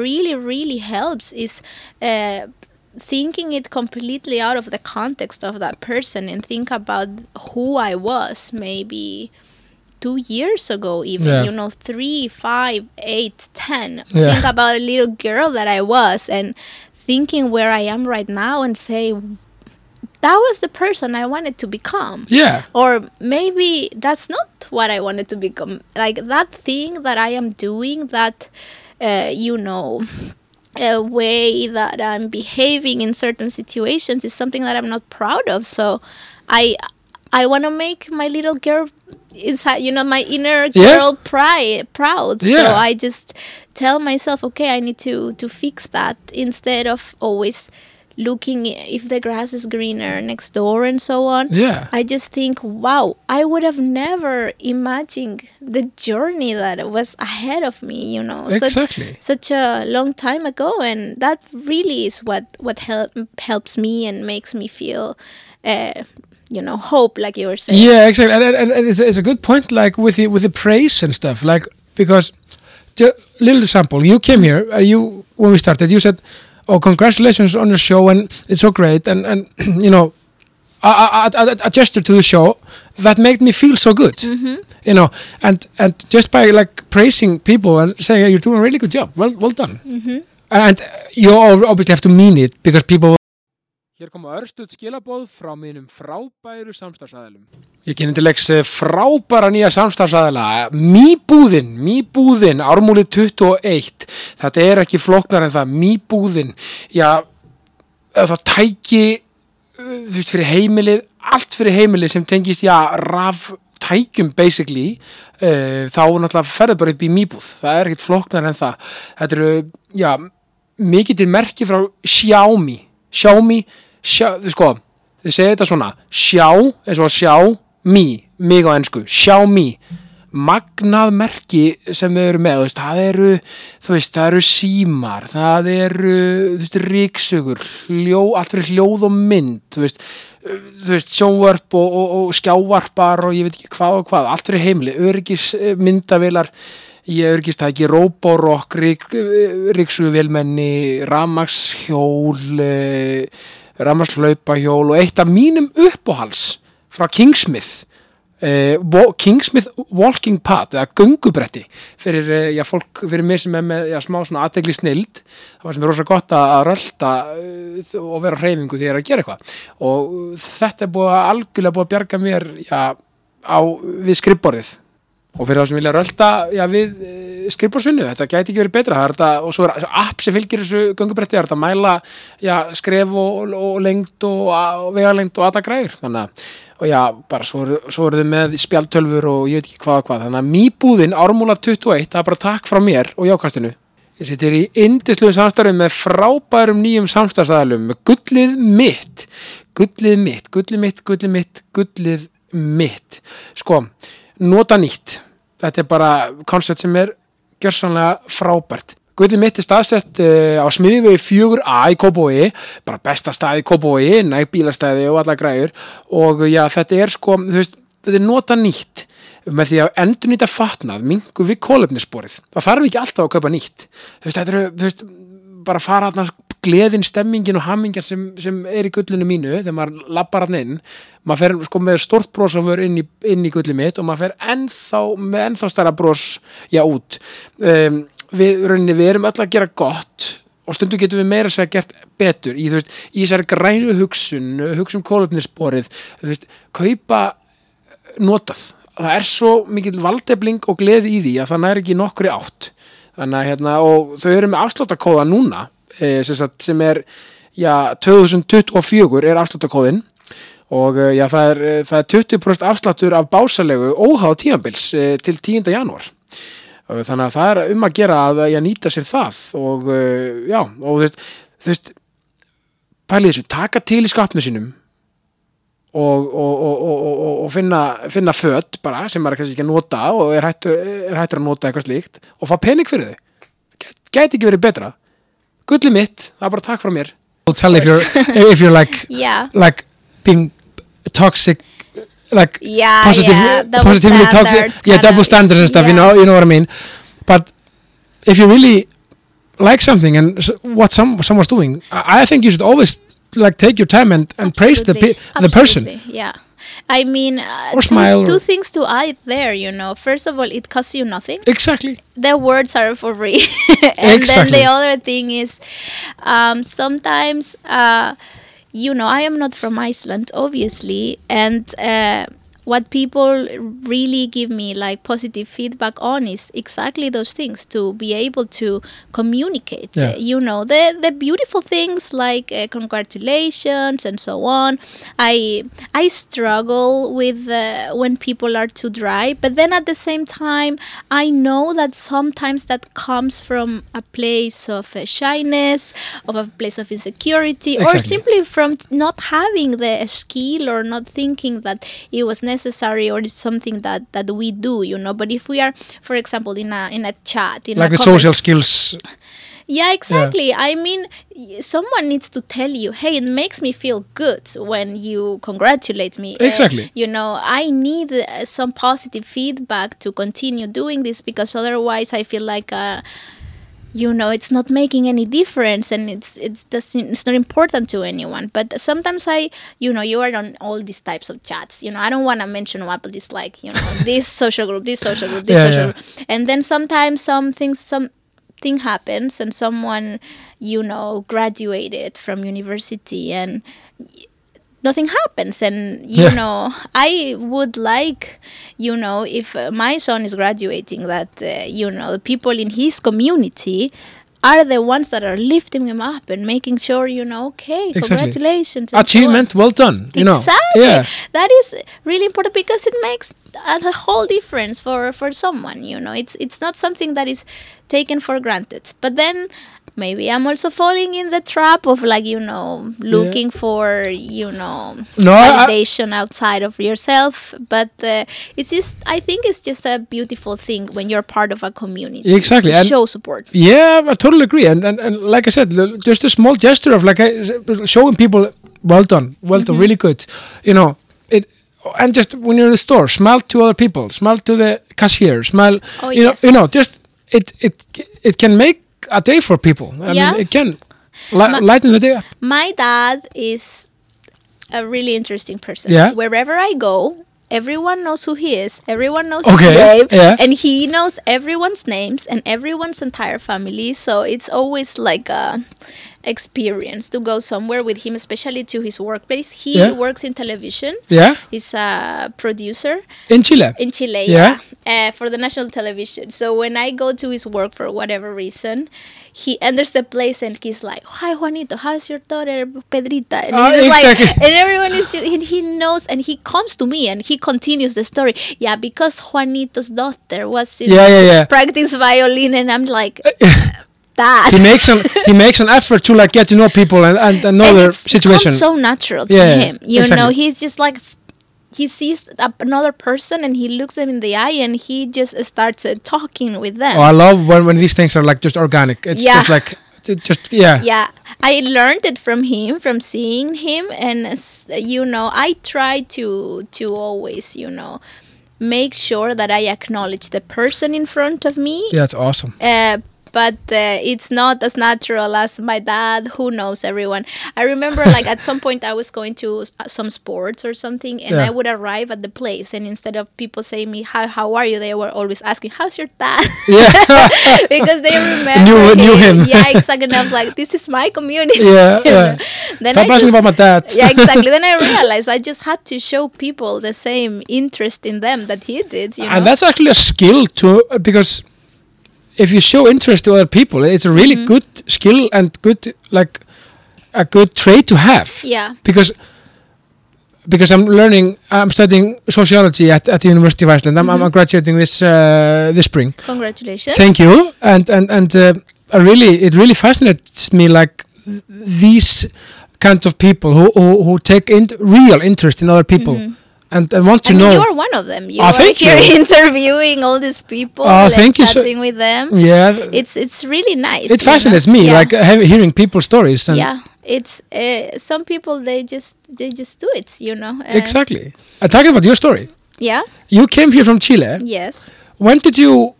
really really helps is uh, thinking it completely out of the context of that person and think about who i was maybe two years ago even Yeah. you know three five eight ten Yeah. think about a little girl that i was and thinking where i am right now and say that was the person i wanted to become yeah or maybe that's not what I wanted to become. Like that thing that I am doing, that uh, you know, a way that I'm behaving in certain situations is something that I'm not proud of. So I I want to make my little girl inside, you know, my inner Yeah. girl pride proud. Yeah. So I just tell myself, okay, I need to to fix that instead of always looking if the grass is greener next door and so on. yeah I just think, wow, I would have never imagined the journey that was ahead of me, you know, such, exactly such a long time ago. And that really is what, what help, helps me and makes me feel, uh, you know, hope, like you were saying. Yeah, exactly, and, and, and it's, a, it's a good point. Like with the with the praise and stuff, like because the little example, you came here, uh, you when we started, you said, "Oh, congratulations on your show, and it's so great," and and you know, a, a, a gesture to the show that made me feel so good, mm-hmm. you know, and and just by like praising people and saying hey, you're doing a really good job, well well done, mm-hmm. and you obviously have to mean it because people Hér koma örstuð skilabóð frá mínum frábæru samstarfsæðilum. Ég kynni til leiks eh, frábæra nýja samstarfsæðila, Mýbúðin, Mýbúðin, ármúli 21. Þetta er ekki flóknar en það, Mýbúðin. Já, það tæki, uh, þú veist, fyrir heimilið, allt fyrir heimilið sem tengist, já, raf tækjum basically, uh, þá náttúrulega ferður bara upp í Mýbúð. Það er ekkit flóknar en það. Þetta eru, já, mikið til merki frá Xiaomi, Xiaomi, sjá, sko, þið segir þetta svona, sjá, eins og sjá, mi, mig á ennsku, sjá mi, magnað merki sem þau eru með, veist, það eru, þú veist, það eru símar, það eru, þú veist, ríksugur, hljó, allt fyrir hljóð og mynd, þú veist, þú veist, sjónvarp og, og, og skjávarpar og ég veit ekki hvað og hvað, allt fyrir heimili, öryggis eh, myndavilar, ég örgist það ekki Roborok, Ríksuvelmenni, Ramagshjól, Ramagslaupahjól og eitt af mínum uppáhals frá Kingsmith, uh, Kingsmith Walking Pad eða göngubretti fyrir, uh, já, fólk, fyrir mig sem er með já, smá aðtegli snild, það var sem er rosa gott að rölda uh, og vera á hreyfingu er að gera eitthvað. Og þetta er búið að algjörlega búið að bjarga mér já, á, við skrifborðið og fyrir það sem vilja rölda já, við e, skrifbórsvinnu, þetta gæti ekki verið betra. Þetta, og svo er þessi app sem fylgir þessu göngubretti, það er að mæla já, skref og, og lengt og, og vegalengd og alla græður þannig og já, bara svo svo eru þið með spjaltölfur og ég veit ekki hvað og hvað. Þannig að mýbúðin ármúla 21 það er bara takk frá mér og jákastinu ég sittir í indisluðum samstarfum með frábærum nýjum samstarfsæðalum með gullið mitt. Gullið mitt, gullið mitt, gullið mitt gullið mitt. Sko, nota nýtt þetta er bara koncept sem er gjörsanlega frábært Guðli mitt er staðsett uh, á smiðivegi 4A í Kópói, bara besta stað í Kópói, næg bílastæði og alla græður og já, þetta er sko, þú veist, þetta er nota nýtt með því að endur nýta fatnað, mingu við kólefnisborið. Það þarf ekki alltaf að kaupa nýtt. Þú veist, þetta eru, þú veist, bara fara hann gleðin, stemmingin og hammingin sem, sem er í gullinu mínu þegar maður lappar hann inn. Maður fer sko með stort bros á vör inn inn í gulli mitt og maður fer ennþá með ennþá stærra bros já út. Um, við, rauninni, við erum öll að gera gott og stundum getum við meira að segja gert betur í, veist, í þessari grænu hugsun hugsun kólöfnisborið kaupa notað. Það er svo mikil valdefling og gleði í því að það næri ekki nokkri átt. Þannig að hérna og þau eru með afsláttakóða núna sagt, sem er já, 2024 er afsláttakóðin og e, já, það er, e, það er 20% afsláttur af básalegu óháð tímabils e, til 10. janúar þannig að það er um að gera að ég nýta sér það og já, og þú veist, veist pælið þessu, taka til í skapnu sínum og, og, og, og, finna, finna föt bara sem maður kannski ekki að nota og er hættur, er hættur að nota eitthvað slíkt og fá pening fyrir þau gæti ekki verið betra gulli mitt, það er bara takk frá mér. I'll tell if you're, if you're like Yeah. like being toxic like Yeah, positive, yeah, positively toxic yeah double standards and stuff you know you know what I mean? But if you really like something and what some someone's doing I, I think you should always like take your time and, and praise the the person. Yeah. I mean, uh, Or two, smile or- things to add there, you know. First of all, it costs you nothing. exactly The words are for free. and Exactly. then the other thing is um, sometimes, uh, you know, I am not from Iceland, obviously. And uh, what people really give me like positive feedback on is exactly those things to be able to communicate Yeah. Uh, you know the the beautiful things like uh, congratulations and so on i i struggle with uh, when people are too dry but then at the same time i know that sometimes that comes from a place of uh, shyness of a place of insecurity or simply from t- not having the skill or not thinking that it was necessary or it's something that that we do you know but if we are for example in a in a chat in like a the social skills yeah, exactly. I mean, someone needs to tell you, hey, it makes me feel good when you congratulate me. Uh, Exactly. you know, I need uh, some positive feedback to continue doing this because otherwise I feel like. Uh, you know it's not making any difference and it's it's doesn't it's not important to anyone. But sometimes i you know you are on all these types of chats. You know i don't want to mention what but it's like you know this social group this social group this Yeah, social yeah. group. And then sometimes something some thing happens and someone you know graduated from university and nothing happens. And you Yeah. know i would like you know if my son is graduating that uh, you know the people in his community are the ones that are lifting him up and making sure you know okay Exactly. congratulations so achievement well done you know. Exactly. Yeah. That is really important because it makes a a whole difference for for someone you know. It's it's not something that is taken for granted. But then maybe i'm also falling in the trap of like you know looking for you know No, I- validation outside of yourself but uh, it's just i think it's just a beautiful thing when you're part of a community Exactly, and- show support Yeah, I totally agree. And, and, and like I said, l- just a small gesture of like showing people, well done, well done, really good. You know, it, and just when you're in the store, smile to other people, smile to the cashier, smile. Oh, you yes. know, you know, just it it it can make a day for people. I Yeah. mean, it can li- Ma- lighten the day up. My dad is a really interesting person. Yeah. Wherever I go, everyone knows who he is. Everyone knows Okay, his name. yeah. And he knows everyone's names and everyone's entire family. So it's always like a experience to go somewhere with him, especially to his workplace. He Yeah. works in television. Yeah, He's a producer in Chile. in Chile, Yeah. yeah, uh, for the national television. So when I go to his work for whatever reason, he enters the place and he's like, "Hi, Juanito, how's your daughter, Pedrita?" And Ah, he's exactly. like, and everyone is, and he knows, and he comes to me and he continues the story. Yeah, because Juanito's daughter was in Yeah, yeah, yeah. practice violin, and I'm like, that. he makes an he makes an effort to like get to know people and and, and know and situation. so natural to Yeah, him. You exactly. know, he's just like he sees another person and he looks them in the eye and he just starts uh, talking with them. oh, I love when when these things are like just organic. It's Yeah. just like just yeah. yeah, I learned it from him, from seeing him, and s- you know, I try to to always, you know, make sure that I acknowledge the person in front of me. Yeah, it's awesome. Uh, but uh, it's not as natural as my dad who knows everyone i remember like at some point i was going to some sports or something and Yeah. i would arrive at the place and instead of people saying me how, how are you they were always asking how's your dad Yeah. because they remember Knew- knew him. yeah exactly and i was like this is my community Yeah, yeah. then Stop I asking about my dad. yeah exactly then i realized i just had to show people the same interest in them that he did you know and that's actually a skill too, because if you show interest to other people, it's a really Mm-hmm. good skill and good like a good trait to have Yeah. because because I'm learning, I'm studying sociology at, at the University of Iceland. I'm, Mm-hmm. I'm graduating this uh, this spring. Congratulations. Thank you. And and and uh, I really, it really fascinates me, like th- these kind of people who who, who take in real interest in other people and, and want to. I mean, know. you're one of them. You Ah, are thank here you. interviewing all these people Oh, and thank you so- with them. yeah, It's it's really nice. it you know? fascinates me, Yeah. like uh, hearing people's stories. And yeah, it's uh, some people they just they just do it, you know. Uh, Exactly. Uh, talking about your story, Yeah. you came here from Chile. Yes. When did you?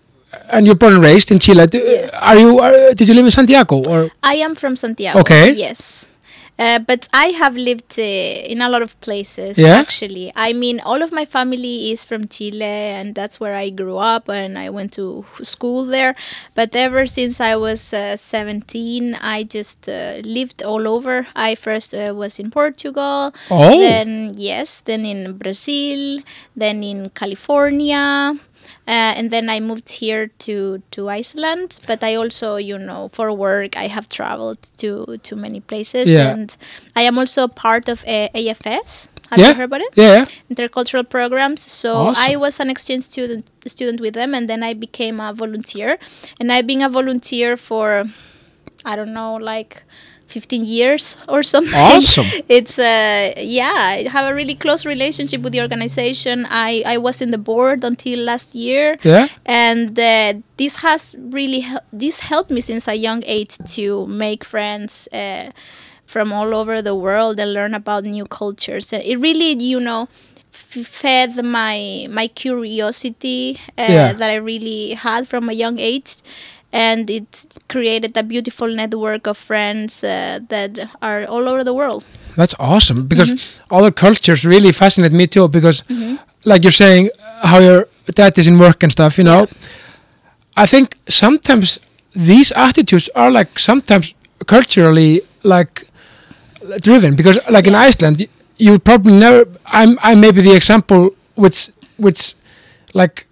And you're born and raised in Chile. Do, Yes. Are you? Are, did you live in Santiago or? I am from Santiago. Okay. Yes. Uh, but I have lived uh, in a lot of places Yeah? actually. I mean, all of my family is from Chile, and that's where I grew up, and I went to school there. But ever since I was uh, 17, I just uh, lived all over. I first uh, was in Portugal, Oh. then yes, then in Brazil, then in California. Uh, and then I moved here to, to Iceland, but I also, you know, for work, I have traveled to, to many places. Yeah. And I am also a part of uh, AFS. Have Yeah. you heard about it? Yeah. yeah. Intercultural programs. So Awesome. I was an exchange student student with them, and then I became a volunteer. And I've been a volunteer for, I don't know, like 15 years or something. Awesome. it's uh yeah i have a really close relationship with the organization i i was in the board until last year Yeah. and uh, this has really hel- this helped me since a young age to make friends uh, from all over the world and learn about new cultures and it really you know fed my my curiosity uh, Yeah. that i really had from a young age and it created a beautiful network of friends uh, that are all over the world That's awesome because Mm-hmm. other cultures really fascinate me too. Because, like you're saying, how your dad is in work and stuff, you know. I think sometimes these attitudes are like sometimes culturally like driven because, like in Iceland, you probably never. I'm I may be the example which which like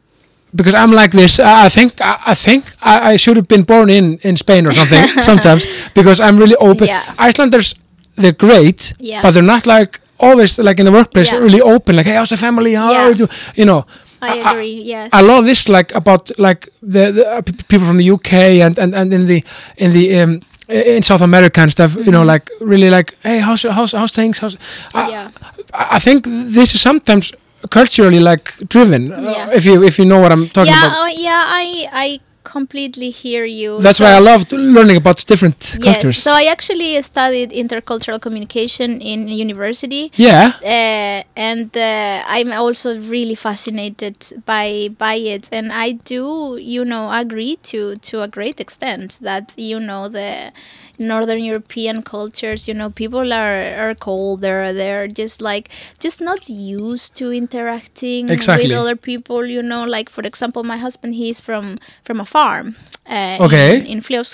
because I'm like this. I think I, I think I, I should have been born in in Spain or something sometimes because I'm really open. Yeah. Icelanders, they're great, Yeah. but they're not like always like in the workplace Yeah. really open. Like, hey, how's the family? How are you? You know. i agree yes I love this like about like the, the uh, pe- people from the UK and, and, and in the in the um, in South America and stuff. You know, like really like hey, how's how's how's things? How's I, yeah I I think this is sometimes culturally like driven. uh, if you if you know what I'm talking yeah about. uh, yeah i i completely hear you That's So- why I loved learning about different cultures. Yes, so I actually studied intercultural communication in university. yeah. Uh, and uh, I'm also really fascinated by by it, and I do, you know, agree to to a great extent that you know the northern European cultures, you know, people are are colder. They're just like just not used to interacting Exactly. with other people. You know, like for example, my husband he's from from a farm. Uh, Okay. In, in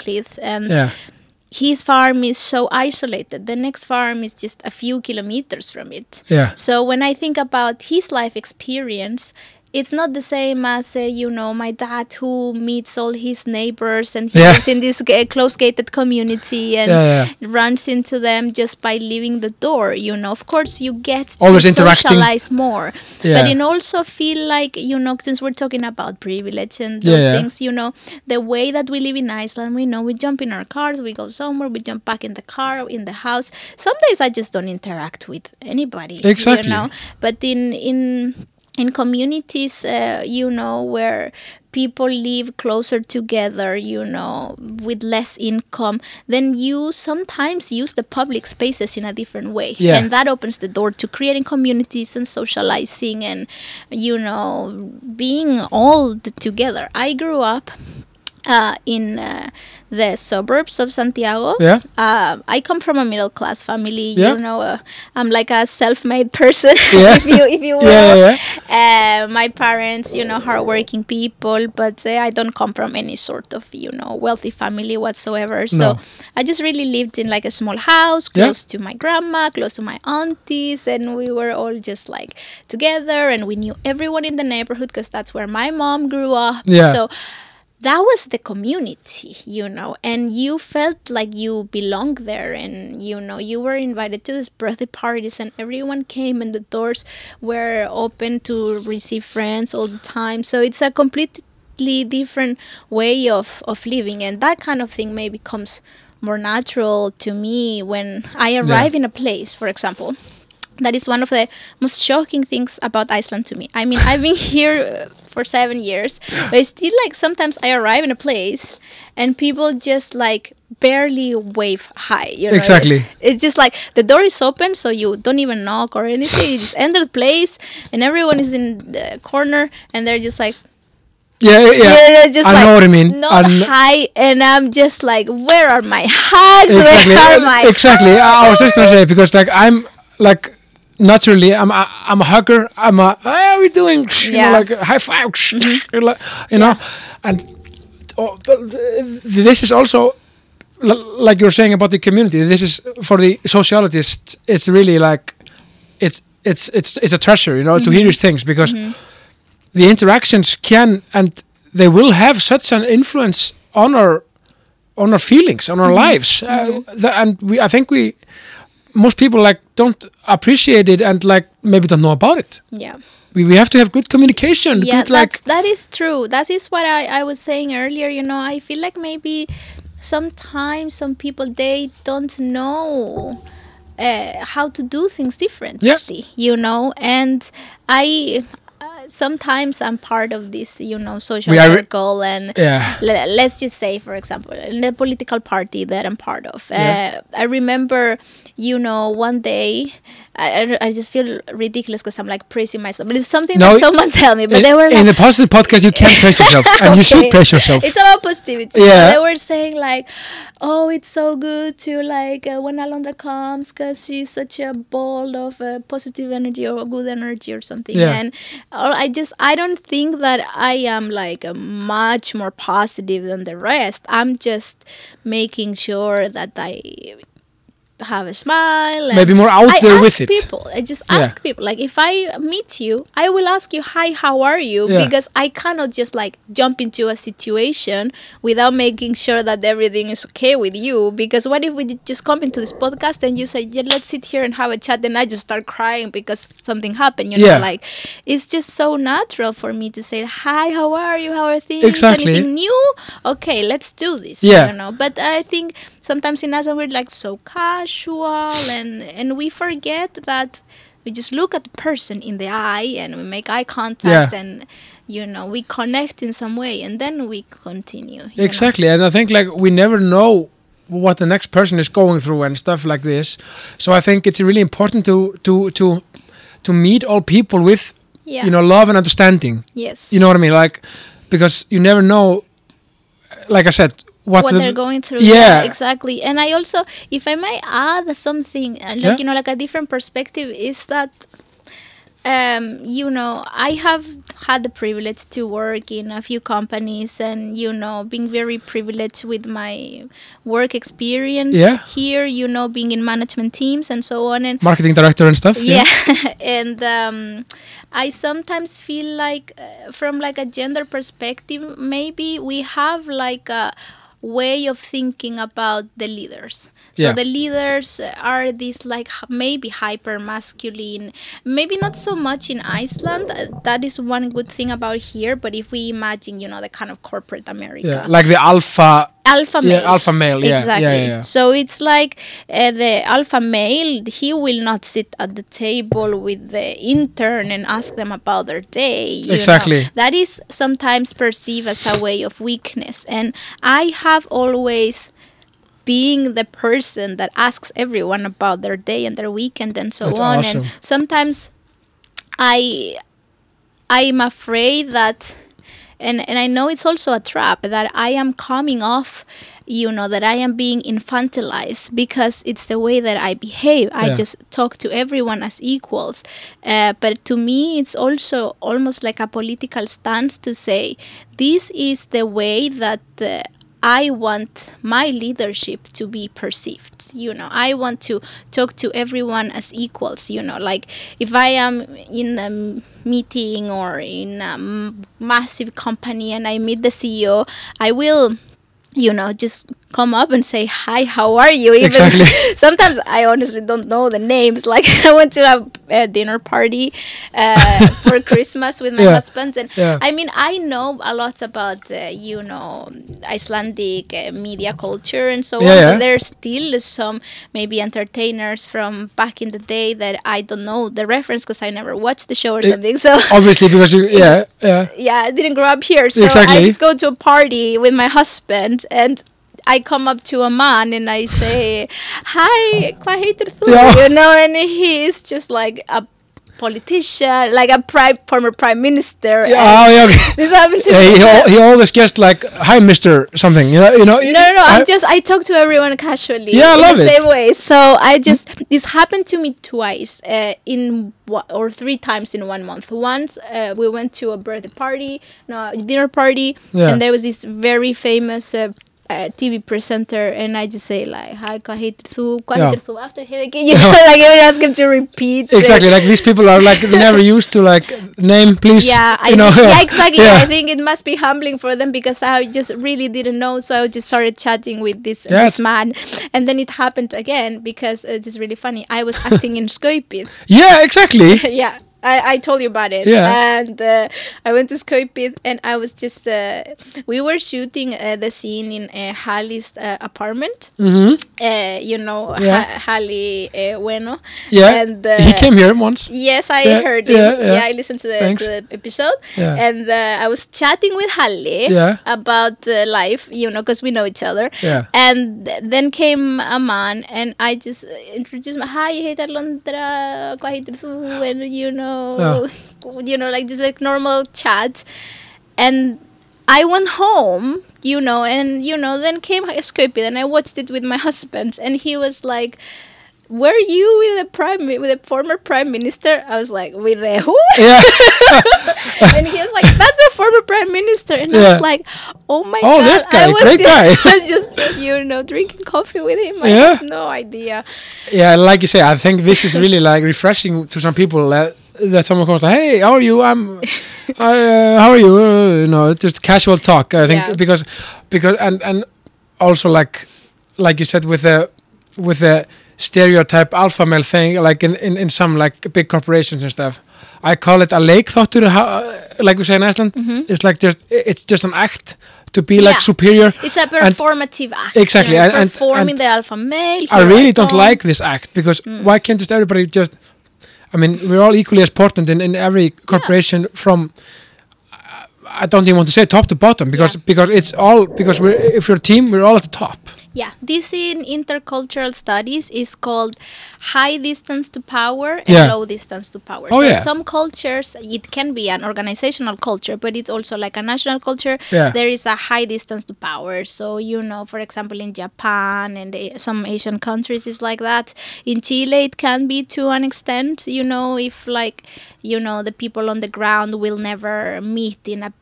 and Yeah. his farm is so isolated. The next farm is just a few kilometers from it. Yeah. So when I think about his life experience, it's not the same as uh, you know my dad who meets all his neighbors and he Yeah. lives in this ga- close gated community and Yeah, runs into them just by leaving the door. You know, of course, you get Always to socialize more, Yeah. but it also feel like you know since we're talking about privilege and Yeah, those yeah. things, you know, the way that we live in Iceland, we know we jump in our cars, we go somewhere, we jump back in the car, in the house. Some days I just don't interact with anybody. Exactly. You know, but in in in communities, uh, you know, where people live closer together, you know, with less income, then you sometimes use the public spaces in a different way. Yeah. And that opens the door to creating communities and socializing and, you know, being all together. I grew up uh, in uh, the suburbs of Santiago. Yeah. Uh, I come from a middle class family. Yeah. You know, uh, I'm like a self-made person, Yeah. if you if you will. Yeah, Uh, my parents, you know, hardworking people, but uh, I don't come from any sort of you know wealthy family whatsoever. So No. I just really lived in like a small house, Yeah. close to my grandma, close to my aunties, and we were all just like together, and we knew everyone in the neighborhood because that's where my mom grew up. Yeah. So that was the community, you know, and you felt like you belonged there, and you know, you were invited to these birthday parties, and everyone came, and the doors were open to receive friends all the time. So it's a completely different way of of living, and that kind of thing maybe comes more natural to me when I arrive in a place, for example that is one of the most shocking things about Iceland to me. I mean, I've been here uh, for seven years, but it's still like sometimes I arrive in a place and people just like barely wave hi. You know? Exactly. It's just like the door is open, so you don't even knock or anything. You just enter the place, and everyone is in the corner, and they're just like. Yeah, yeah, yeah. just I like, know what I mean. Not I'm- hi, and I'm just like, where are my hugs? exactly Where are my exactly I was just gonna say because like i'm like naturally i'm I, i'm a hugger. I'm a how are we doing? You Yeah. know like high five. Mm-hmm. Like, you know? And oh, uh, this is also like you're saying about the community this is for the sociologists it's really like it's it's it's it's a treasure you know to hear mm-hmm. these things because mm-hmm. the interactions can and they will have such an influence on our on our feelings on our lives. Uh, the, and we i think we most people like don't appreciate it and like maybe don't know about it Yeah. we, we have to have good communication yeah good like that's that is true that is what I, I was saying earlier you know i feel like maybe sometimes some people they don't know uh, how to do things differently yeah. you know and i sometimes i'm part of this you know social are- circle and yeah le- let's just say for example in the political party that i'm part of Yeah. uh, i remember you know one day i, I- just feel ridiculous because i'm like praising myself. But it's something No, that someone tell me but in, they were in the positive podcast you can't praise yourself and you should praise yourself. It's about positivity. Yeah. they were saying like oh it's so good to like uh, when alondra comes because she's such a ball of uh, positive energy or good energy or something. Yeah. and uh, i just i don't think that i am like uh, much more positive than the rest. I'm just making sure that i have a smile and Maybe more out I there ask with it. people i just Yeah. ask people like if i meet you i will ask you hi how are you Yeah. because i cannot just like jump into a situation without making sure that everything is okay with you because what if we just come into this podcast and you say yeah let's sit here and have a chat and i just start crying because something happened you know Yeah. like it's just so natural for me to say hi how are you how are things Exactly. anything new okay let's do this Yeah. you know but i think sometimes in us we're like so casual and and we forget that we just look at the person in the eye and we make eye contact Yeah. and you know we connect in some way and then we continue you know. exactly and i think like we never know what the next person is going through and stuff like this. So i think it's really important to to to to meet all people with yeah. you know love and understanding. Yes. You know what i mean? Like because you never know like i said what, what the, they're going through. Yeah. exactly. And I also, if I may add something, uh, like Yeah. you know, like a different perspective, is that, um, you know, I have had the privilege to work in a few companies, and you know, being very privileged with my work experience Yeah. here. You know, being in management teams and so on, and marketing director and stuff yeah and um, i sometimes feel like uh, from like a gender perspective maybe we have like a way of thinking about the leaders. So Yeah. the leaders are these like maybe hyper masculine maybe not so much in iceland. That is one good thing about here but if we imagine you know the kind of corporate america. Yeah like the alpha alpha male. Yeah, alpha male, yeah, exactly. yeah, yeah. So it's like uh, the alpha male. He will not sit at the table with the intern and ask them about their day. you know. Exactly. That is sometimes perceived as a way of weakness, and I have always being the person that asks everyone about their day and their weekend and so That's on awesome. and sometimes i i'm afraid that and and i know it's also a trap that i am coming off you know that i am being infantilized because it's the way that i behave i Yeah. just talk to everyone as equals uh, but to me it's also almost like a political stance to say this is the way that uh, I want my leadership to be perceived. You know, I want to talk to everyone as equals. You know, like if I am in a meeting or in a massive company and I meet the CEO, I will, you know, just come up and say hi how are you even Exactly. sometimes i honestly don't know the names like i went to a, a dinner party uh, for christmas with my Yeah. husband and Yeah. i mean i know a lot about uh, you know icelandic uh, media culture and so Yeah, on but there's still some maybe entertainers from back in the day that i don't know the reference because i never watched the show or Eh, something so Obviously, because you, yeah, yeah, yeah, I didn't grow up here, so I Exactly. just go to a party with my husband and I come up to a man and I say, "Hi, hvað heitir þú?" Yeah. You know, and he's just like a politician, like a prime former prime minister. yeah. Oh, yeah. Okay. This happened to Yeah, me. he, al- he always gets like, "Hi, Mister," something. You know, you know. no, no, no. I'm just I talk to everyone casually. Yeah, I love the it. same way. So I just this happened to me twice uh, in or three times in one month. Once uh, we went to a birthday party, no dinner party, Yeah. and there was this very famous. Uh, TV presenter and I just say like hi þú hvað Yeah. after him again you know like I would ask him to repeat it. Exactly, like these people are like they never used to like name, please. yeah, I know. think- yeah, exactly. Yeah. I think it must be humbling for them because I just really didn't know. So I just started chatting with this Yes. this man, and then it happened again because uh, it is really funny. I was acting in Skaupið. Yeah, exactly. yeah. I, I told you about it. Yeah. And uh, I went to Skaupið and I was just, uh, we were shooting uh, the scene in uh, Halli's uh, apartment. hmm Uh, you know, Yeah. ha- Halli uh, Bueno. Yeah, And, uh, he came here once. Yes, I Yeah, heard yeah, Yeah, yeah. I listened to the, to the episode, and uh, I was chatting with Halli Yeah. about uh, life, you know, because we know each other. Yeah. And th- then came a man, and I just introduced my hi, heitir Londra, hvað heitir þú, and you know, you know, like just like normal chat, and I went home, you know, and you know, then came Skaup, and I watched it with my husband, and he was like. Were you with a prime with the former prime minister? I was like, with the who? Yeah. and he was like, "That's a former prime minister," and I was like, "Oh my Oh, god!" this I guy, was great just, guy. I was just you know drinking coffee with him. I Yeah. had no idea. Yeah, like you say, I think this is really like refreshing to some people uh, that someone comes like, "Hey, how are you? I'm, I, uh, how are you?" Uh, you know, just casual talk. I think Yeah. because, because and and also like, like you said with the with the stereotype alpha male thing, like in in, in some like big corporations and stuff. I call it a leikþáttur, ha- like we say in Iceland. It's like just it's just an act to be like Mm-hmm. Superior. It's a And- performative act. Exactly, you know, and- and- performing and the alpha male. I really don't like this act because Mm. why can't just everybody just? I mean, we're all equally as important in, in every corporation from. I don't even want to say top to bottom because Yeah. because it's all because we're if you're a team we're all at the top. Yeah, this in intercultural studies is called high distance to power and Yeah. low distance to power. Oh, so yeah. some cultures it can be an organizational culture, but it's also like a national culture. Yeah. There is a high distance to power. So you know, for example, in Japan and some Asian countries is like that. In Chile, it can be to an extent. You know, if like you know the people on the ground will never meet in a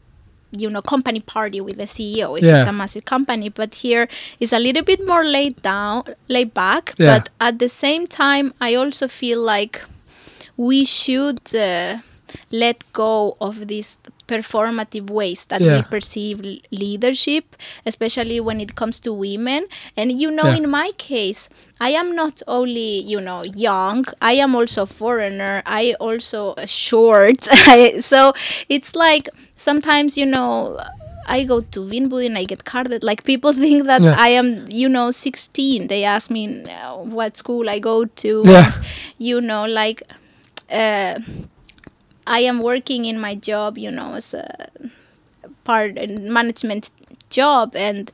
you know company party with the CEO if Yeah. it's a massive company but here is a little bit more laid down laid back Yeah. but at the same time I also feel like we should uh, let go of these performative ways that we perceive l- leadership especially when it comes to women and you know Yeah. in my case I am not only, you know, young. I am also a foreigner. I also short. So it's like sometimes, you know, I go to Vinbud and I get carded. Like people think that Yeah. I am, you know, 16. They ask me uh, what school I go to. Yeah. And, you know, like uh, I am working in my job, you know, as a part in management job and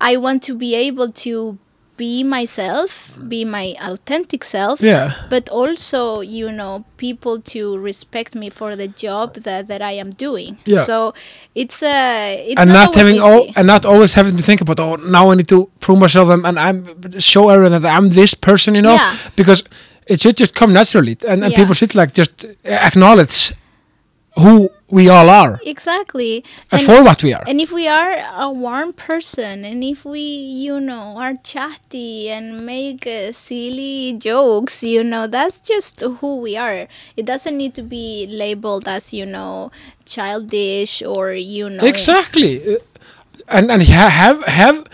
I want to be able to be myself, be my authentic self, Yeah, but also, you know, people to respect me for the job that, that I am doing. Yeah. So it's a it's and not, always having all and not always having to think about oh now I need to prove myself and, and I'm show everyone that I'm this person, you know, Yeah. because it should just come naturally and, and Yeah. people should like just acknowledge who we all are. Exactly. And, and, for what we are. and if we are a warm person and if we you know are chatty and make uh, silly jokes you know that's just who we are. It doesn't need to be labeled as you know childish or you know. Exactly. Uh, and and ha- have have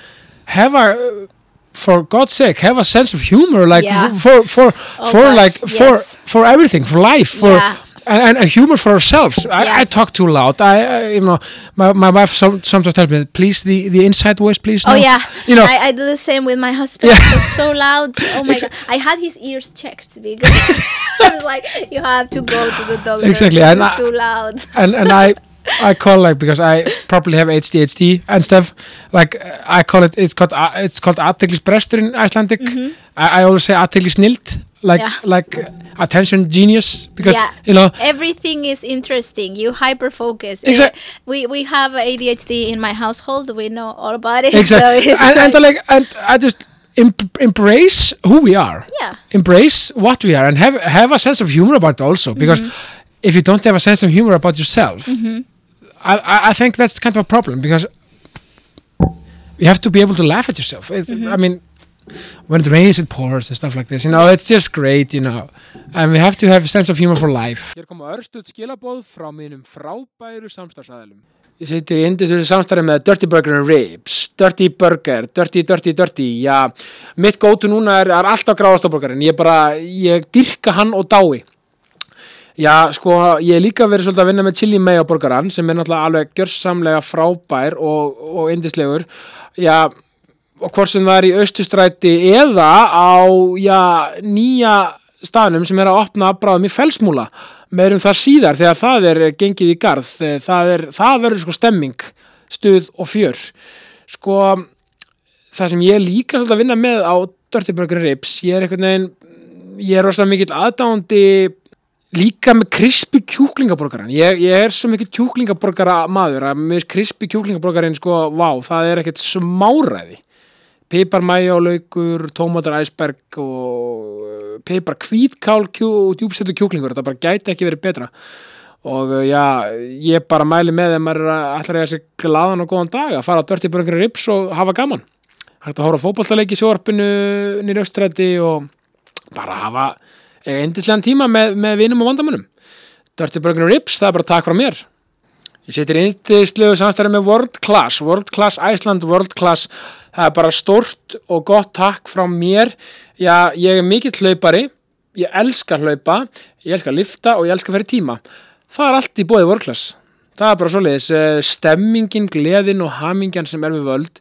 have our uh, for God's sake have a sense of humor like Yeah. for for Oh for gosh, like for for everything for life for Yeah. And, and, humor for ourselves I, Yeah. I talk too loud I, I you know my, my wife some, sometimes tells me please the the inside voice please Oh yeah, you know I, I do the same with my husband. Yeah. So loud. Oh my god, I had his ears checked because I was like, you have to go to the doctor. Exactly, and I- too loud. and and I I call like because I probably have ADHD and stuff like uh, I call it it's called uh, it's called athyglisbrestur in Icelandic I, I always say athyglisnilld like. Yeah. like attention genius because Yeah. you know Everything is interesting. You hyper focus. Exact- we we have ADHD in my household. We know all about it. exactly So and, and like- and I just imp- embrace who we are yeah, embrace what we are and have have a sense of humor about it also because Mm-hmm. if you don't have a sense of humor about yourself I, I I think that's kind of a problem because you have to be able to laugh at yourself it, Mm-hmm. I mean when it rains it pours and stuff like this. You know it's just great you know. And we have to have a sense of humor for life. Hér koma örstuð skilabóð frá mínum frábæru samstarfsæðilum Ég sittir í indisöðu samstarfi með Dirty Burger and Ribs, Dirty Burger, Dirty, Dirty, Dirty, já, mitt gótu núna er, er alltaf gráðastofburgarinn, ég bara, ég dyrka hann og dái. Já, sko, ég hef líka verið svolítið að vinna með chili mayo burgaran sem er náttúrulega alveg gjörsamlega frábær og, og indislegur. Já, og hvort sem það er í austustræti eða á, já, nýja staðnum sem er að opna bráðum í felsmúla. Meirum það síðar þegar það er gengið í garð. Það, er, það verður sko stemming, stuð og fjör. Sko, það sem ég líka svolítið að vinna með á Dirty Burger Ribs, ég er einhvern veginn, ég er rosalega mikill aðdáandi líka með krispi kjúklingaborgaran ég, ég er svo mikill kjúklingaborgara maður að með krispi kjúklingaborgarin sko, vá, það er ekkert smáræði pipar laukur, tómatar æsberg og pipar hvítkál kjú, og djúbstættu kjúklingur. Þetta bara gæti ekki verið betra. Og uh, já, ég bara mæli með þeim maður er að að eiga sér glaðan og góðan dag að fara á Dirty Burger Rips og hafa gaman. Hægt að hóra fótballtaleik í sjóarpinu nýri austræti og bara hafa eindislegan tíma með, með vinum og vandamönnum. Dirty Burger Rips, það er bara takk frá mér. Ég setir eindislegu samstæði með World Class, World Class Iceland, World Class, það er bara stórt og gott takk frá mér. Já, ég er mikill hlaupari, ég elska hlaupa, ég elska lifta og ég elska fyrir tíma. Það er allt í bóði World Class. Það er bara svoleiðis, eh, stemmingin, gleðin og hamingjan sem er við völd,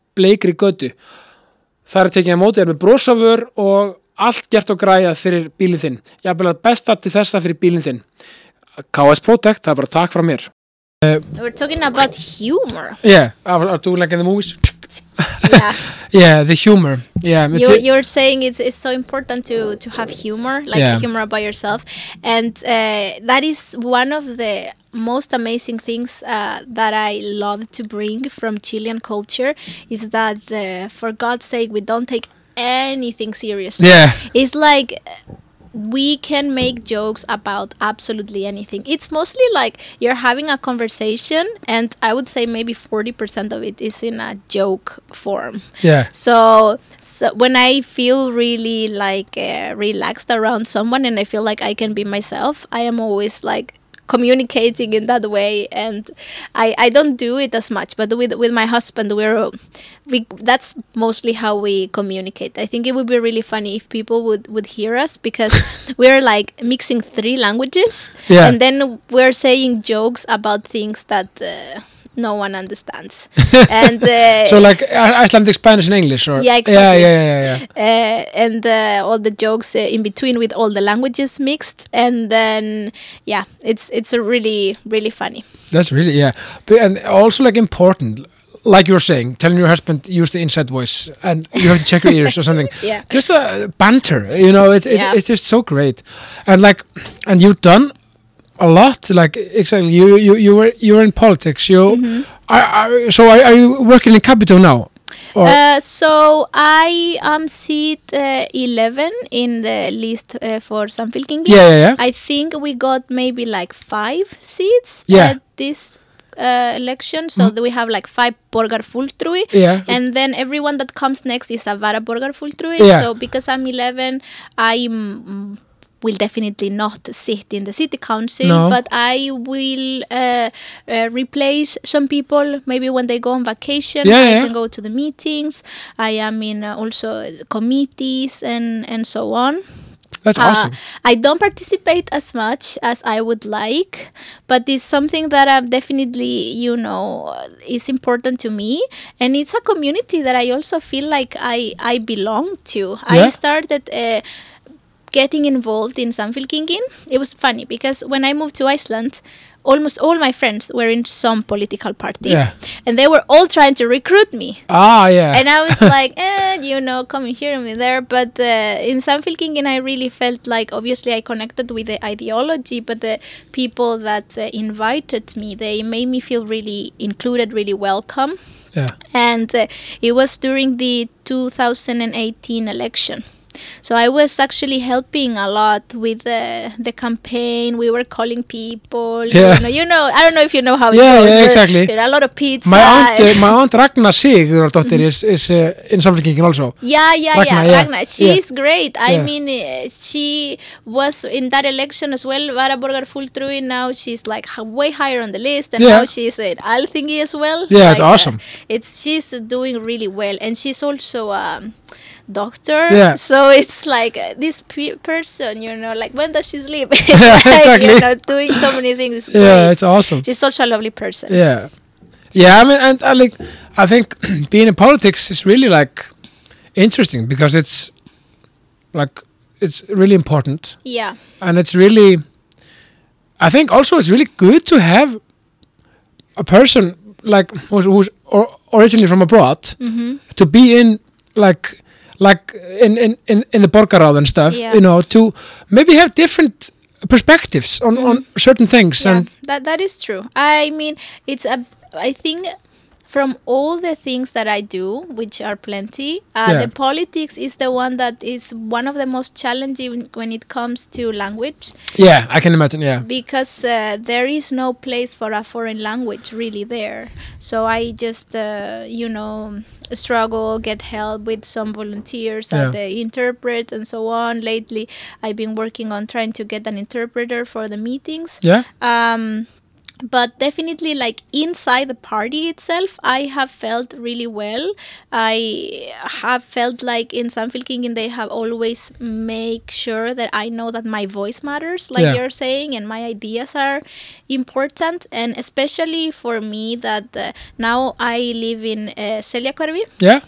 bleikri götu. Það er tekið að móti er með brosafur og allt gert og græjað fyrir bílinn þinn. Ég vil að besta til þessa fyrir bílinn þinn. KS Protect, það er bara takk frá mér. We're talking about humor. Yeah, are, like in the movies yeah. yeah the humor yeah it's you're, you're saying it's, it's so important to, to have humor, like Yeah. humor about yourself. And uh, that is one of the most amazing things uh, that I love to bring from Chilean culture is that, uh, for God's sake, we don't take anything seriously. yeah It's like we can make jokes about absolutely anything. It's mostly like you're having a conversation, and I would say maybe 40% of it is in a joke form. yeah So, so when I feel really like uh, relaxed around someone and I feel like I can be myself, I am always like communicating in that way. And I, I don't do it as much but with with my husband we're we that's mostly how we communicate. I think it would be really funny if people would would hear us because we're like mixing three languages. Yeah. and then we're saying jokes about things that uh, no one understands and uh, so like Icelandic Spanish and English or Yeah, yeah exactly. yeah yeah yeah, yeah. uh, and uh, all the jokes uh, in between with all the languages mixed and then yeah it's it's a really really funny That's really yeah, but, and also like important, like you were saying, telling your husband use the inside voice, and you have to check your ears or something. Yeah. just uh, banter, you know, it's it's, Yeah. it's just so great, and like, and you've done a lot, like exactly. You you you were you were in politics. You, Mm-hmm. are, are, so are, are you working in capital now? Uh, so I am seat uh, 11 in the list uh, for Samfylkingin. yeah yeah yeah. I think we got maybe like five seats Yeah. at this uh, election. So that we have like five borgarfulltrúi. Yeah. And then everyone that comes next is a varaborgarfulltrúi. Yeah. So because I'm 11, I mm, will definitely not sit in the city council, No. but I will uh, uh, replace some people. Maybe when they go on vacation, Yeah, I yeah. can go to the meetings. I am in uh, also committees and and so on. That's Uh, awesome. I don't participate as much as I would like, but it's something that I'm definitely, you know, is important to me, and it's a community that I also feel like I I belong to. Yeah. I started. Getting involved in Samfylkingin, it was funny because when I moved to Iceland, almost all my friends were in some political party, Yeah. and they were all trying to recruit me Ah yeah. and I was like, eh, you know, coming here and there. But uh, in Samfylkingin, I really felt like, obviously, I connected with the ideology, but the people that uh, invited me, they made me feel really included, really welcome. yeah. And uh, it was during the 2018 election. So I was actually helping a lot with the the campaign. We were calling people. Yeah. You, know, you know, I don't know if you know how it Yeah, goes. yeah, exactly. There are a lot of pizza. My aunt, uh, my aunt Ragnar Sigurðardóttir Mm-hmm. is is uh, in Samfylkingin also. Yeah, yeah, Ragnar, yeah, yeah. Ragnar. She's great. I Yeah. mean, uh, she was in that election as well. Vara Borgar Fulltrúi. Now she's like way higher on the list, and Yeah. now she's in Alþingi as well. Yeah, it's Like, uh, awesome. it's she's doing really well, and she's also a doctor. Yeah. So it's like uh, this pe- person, you know, like when does she sleep? It's like, Exactly. You know, doing so many things. Yeah, great. it's awesome. She's such a lovely person. Yeah, yeah. I mean, and I like, I think being in politics is really like interesting because it's like it's really important, Yeah. and it's really, I think also it's really good to have a person like who's, who's or, originally from abroad Mm-hmm. to be in like like in in in, in the borgarráð and stuff, Yeah. you know, to maybe have different perspectives on on certain things Mm-hmm. yeah, and that that is true. I mean, it's a. I think from all the things that I do, which are plenty, uh, Yeah. the politics is the one that is one of the most challenging when it comes to language yeah, I can imagine, yeah. because uh, there is no place for a foreign language really there. So I just, uh, you know, struggle, get help with some volunteers Yeah. that they interpret and so on. Lately, I've been working on trying to get an interpreter for the meetings. Yeah. Um, but definitely, like inside the party itself, I have felt really well. I have felt like in Samfylkingin they have always make sure that I know that my voice matters, like Yeah. you're saying, and my ideas are important. And especially for me, that uh, now I live in uh, Seljahverfi, Yeah.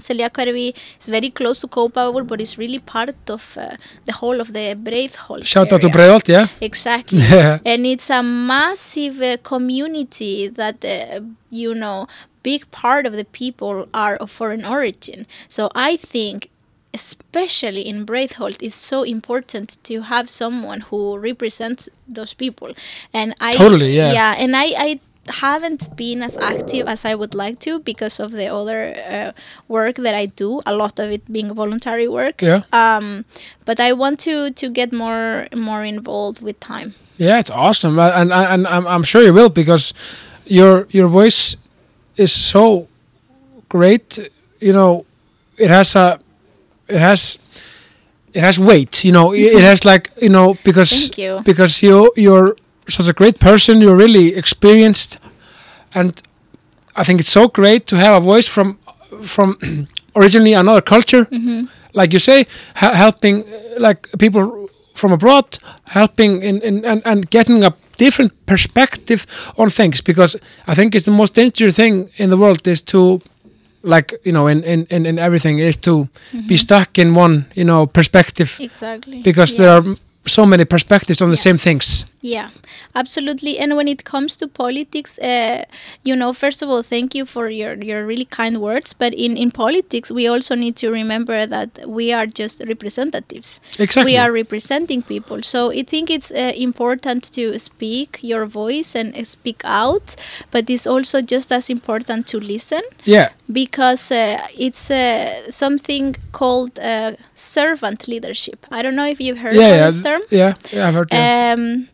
Seljahverfi is very close to Kópavogur, but it's really part of uh, the whole of the Breiðholt Shout out to area. Breiðholt, yeah. Exactly. Yeah. and it's a massive uh, community that uh, you know big part of the people are of foreign origin so i think especially in Breiðholt it's so important to have someone who represents those people and i Totally, yeah. yeah and i i haven't been as active as i would like to because of the other uh, work that i do a lot of it being voluntary work Yeah. um but i want to to get more more involved with time Yeah, it's awesome, Uh, and and, and I'm, I'm sure you will because your your voice is so great. You know, it has a it has it has weight. You know, it it has like you know because Thank you. because you you're such a great person. You're really experienced, and I think it's so great to have a voice from from originally another culture Mm-hmm. like you say, helping uh, like people from abroad, helping in, in and, and getting a different perspective on things because I think it's the most dangerous thing in the world is to like you know in in, in, in everything is to be stuck in one you know perspective Exactly. because yeah. there are so many perspectives on the Yeah. same things Yeah, absolutely. And when it comes to politics, uh, you know, first of all, thank you for your, your really kind words. But in, in politics, we also need to remember that we are just representatives. exactly We are representing people. So I think it's uh, important to speak your voice and uh, speak out. But it's also just as important to listen yeah because uh, it's uh, something called uh, servant leadership. I don't know if you've heard yeah of yeah this term. yeah yeah I've heard yeah. Um,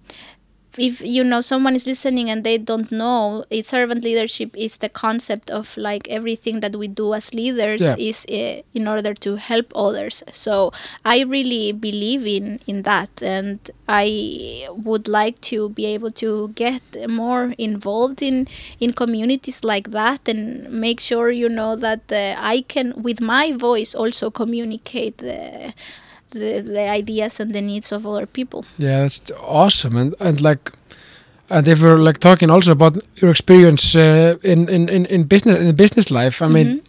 if you know someone is listening and they don't know, it's servant leadership is the concept of like everything that we do as leaders Yeah. is uh, in order to help others. So I really believe in in that, and I would like to be able to get more involved in in communities like that and make sure you know that uh, I can with my voice also communicate the. The, the ideas and the needs of other people. Yeah, that's awesome, and and like, and if we're like talking also about your experience uh, in, in in in business in the business life, I mean, Mhm.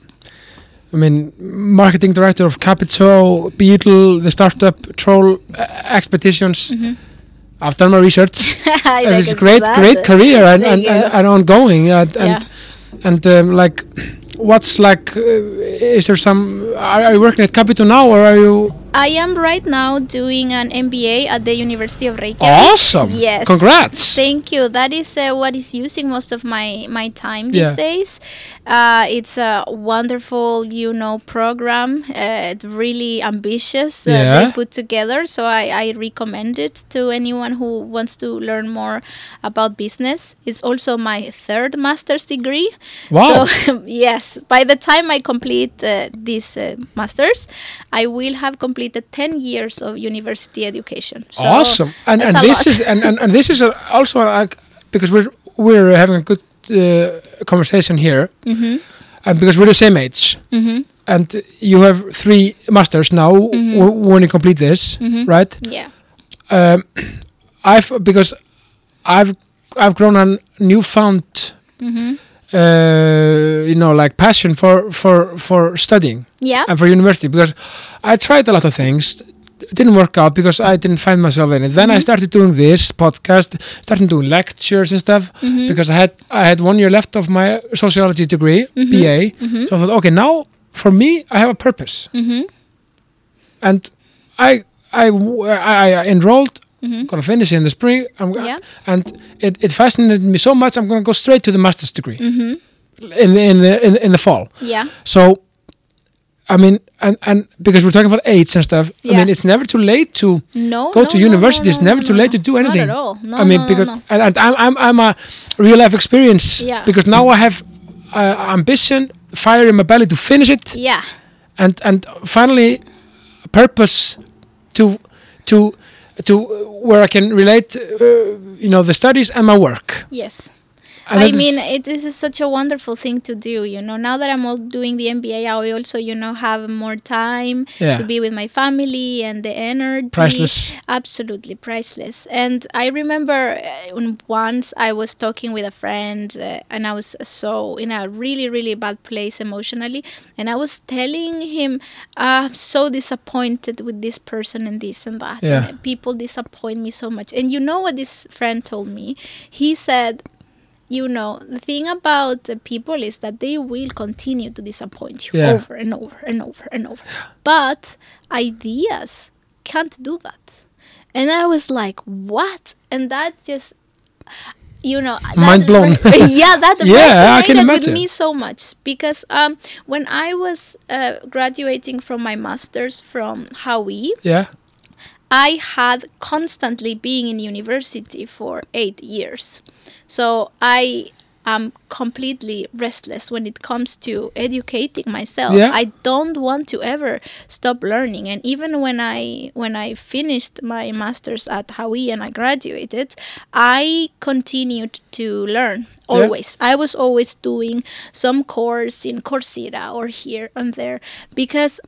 I mean, marketing director of Capito, Beetle, the startup Troll uh, Expeditions. Mhm. I've done my research. It's a great, great career and and, and, and ongoing, and Yeah. and, and um, like, what's like? Uh, is there some? Are, are you working at Capito now, or are you? I am right now doing an MBA at the University of Reykjavik. Awesome! Yes. Congrats! Thank you. That is uh, what is using most of my my time these Yeah. days. Uh, it's a wonderful, you know, program. Uh, it's really ambitious that Yeah. they put together. So I, I recommend it to anyone who wants to learn more about business. It's also my third master's degree. Wow. So yes, by the time I complete uh, this uh, master's, I will have completed ten years of university education. So awesome and and this lot. is and, and, and this is also like because we're we're having a good uh, conversation here Mhm. and because we're the same age Mhm. and you have three masters now Mhm. when you complete this Mhm. right Yeah. um, i've because i've i've grown a newfound Mhm. Uh, you know like passion for for for studying Yeah. and for university because I tried a lot of things it didn't work out because I didn't find myself in it then I Mhm. started doing this podcast started doing lectures and stuff Mhm. because I had I had one year left of my sociology degree Mhm. BA Mhm. so I thought okay now for me I have a purpose Mhm. and I I, I, I enrolled Mhm. gonna finish in the spring I'm, Yeah. and it, it fascinated me so much I'm gonna go straight to the master's degree Mhm. in the, in the in, in the fall Yeah. So, I mean, and and because we're talking about age and stuff, I mean, it's never too late to No. go no, to university. it's no, never too late to do anything. Not at all. No, I mean, no, no, because. And, and I'm I'm I'm a real life experience. Yeah. Because now I have uh, ambition, fire in my belly to finish it, Yeah. and and finally, purpose to to to uh, where I can relate, uh, you know, the studies and my work. Yes. And I mean, it this is such a wonderful thing to do. You know, now that I'm all doing the MBA, I also, you know, have more time Yeah. to be with my family and the energy. Priceless. Absolutely priceless. And I remember uh, once I was talking with a friend, uh, and I was so in a really, really bad place emotionally, and I was telling him, "I'm so disappointed with this person and this and that. Yeah. And people disappoint me so much." And you know what this friend told me? He said you know the thing about the people is that they will continue to disappoint you Yeah. over and over and over and over but ideas can't do that and i was like what and that just you know Mind blown. yeah that Yeah, I can resonated with me so much because um when i was uh, graduating from my masters from hawaii Yeah. I had constantly being in university for eight years. So I am completely restless when it comes to educating myself. Yeah. I don't want to ever stop learning. And even when I when I finished my masters at Hawaii and I graduated, I continued to learn Yeah. always. I was always doing some course in Coursera or here and there because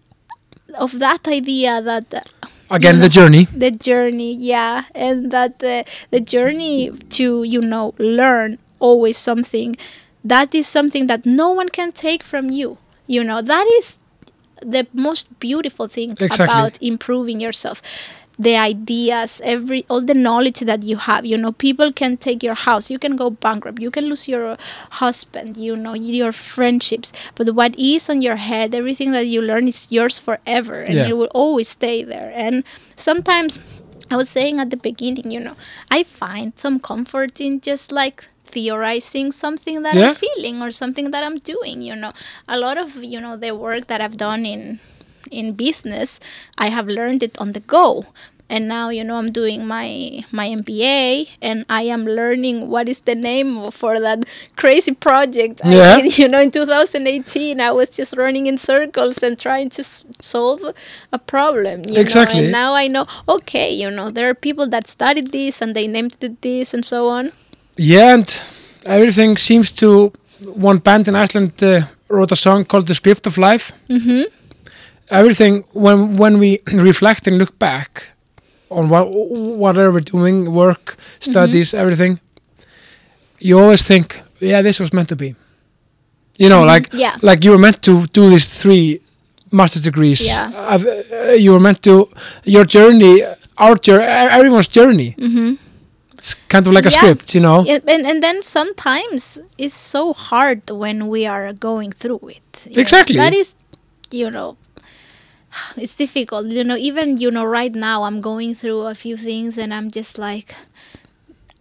of that idea that Again, you the journey. the journey yeah and that the, the journey to you know learn always something that is something that no one can take from you you know that is the most beautiful thing Exactly. about improving yourself the ideas every all the knowledge that you have you know people can take your house you can go bankrupt you can lose your husband you know your friendships but what is on your head everything that you learn is yours forever and Yeah. it will always stay there and sometimes i was saying at the beginning you know i find some comfort in just like theorizing something that Yeah. i'm feeling or something that i'm doing you know a lot of you know the work that i've done in in business i have learned it on the go and now you know i'm doing my my mba and i am learning what is the name for that crazy project Yeah. did, you know in 2018 i was just running in circles and trying to s- solve a problem Exactly. know and now i know okay you know there are people that studied this and they named it this and so on Yeah, and everything seems to. One band in Iceland uh, wrote a song called "The Script of Life." mm-hmm. Everything when when we reflect and look back on what whatever we're doing, work, studies, everything, you always think, "Yeah, this was meant to be." You know, like yeah like you were meant to do these three master's degrees. Yeah. Uh, uh, you were meant to your journey, our journey, everyone's journey. mm-hmm. It's kind of like a script, you know. Yeah, and, and then sometimes it's so hard when we are going through it. know. Exactly. That is, you know, it's difficult. You know, even, you know, right now I'm going through a few things and I'm just like,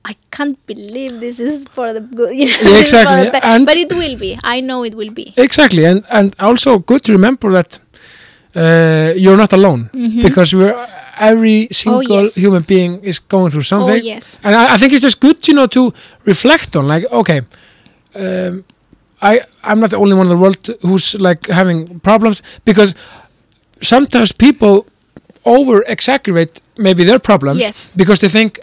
I can't believe this is for the good. You know, Yeah, this is for exactly. the. And- but it will be. I know it will be. Exactly, and and also good to remember that uh, you're not alone Mhm. because we're every single yes. human being is going through Oh, something, yes. and I, I think it's just good, you know, to reflect on like, okay, um, I I'm not the only one in the world who's like having problems because sometimes people over exaggerate maybe their problems Yes. because they think.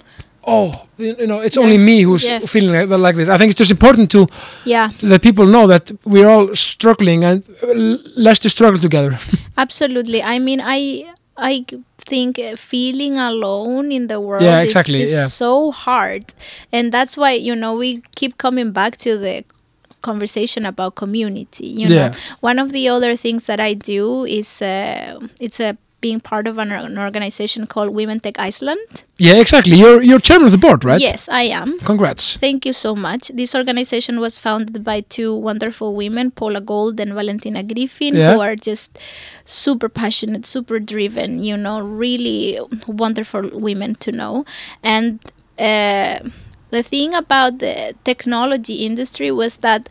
Oh, you know, it's Yeah. only me who's Yes. feeling like, like this. I think it's just important to Yeah. that people know that we're all struggling and uh, let's just struggle together. Absolutely. I mean, I I think uh, feeling alone in the world Yeah, exactly, is just yeah. so hard, and that's why you know we keep coming back to the conversation about community. You Yeah. know, one of the other things that I do is uh, it's a being part of an, an organization called Women Tech Iceland. yeah, exactly. You're you're chairman of the board, right? Yes, I am. Congrats. Thank you so much. This organization was founded by two wonderful women, Paula Gould and Valentina Griffin, Yeah. who are just super passionate, super driven, you know, really wonderful women to know. And uh, the thing about the technology industry was that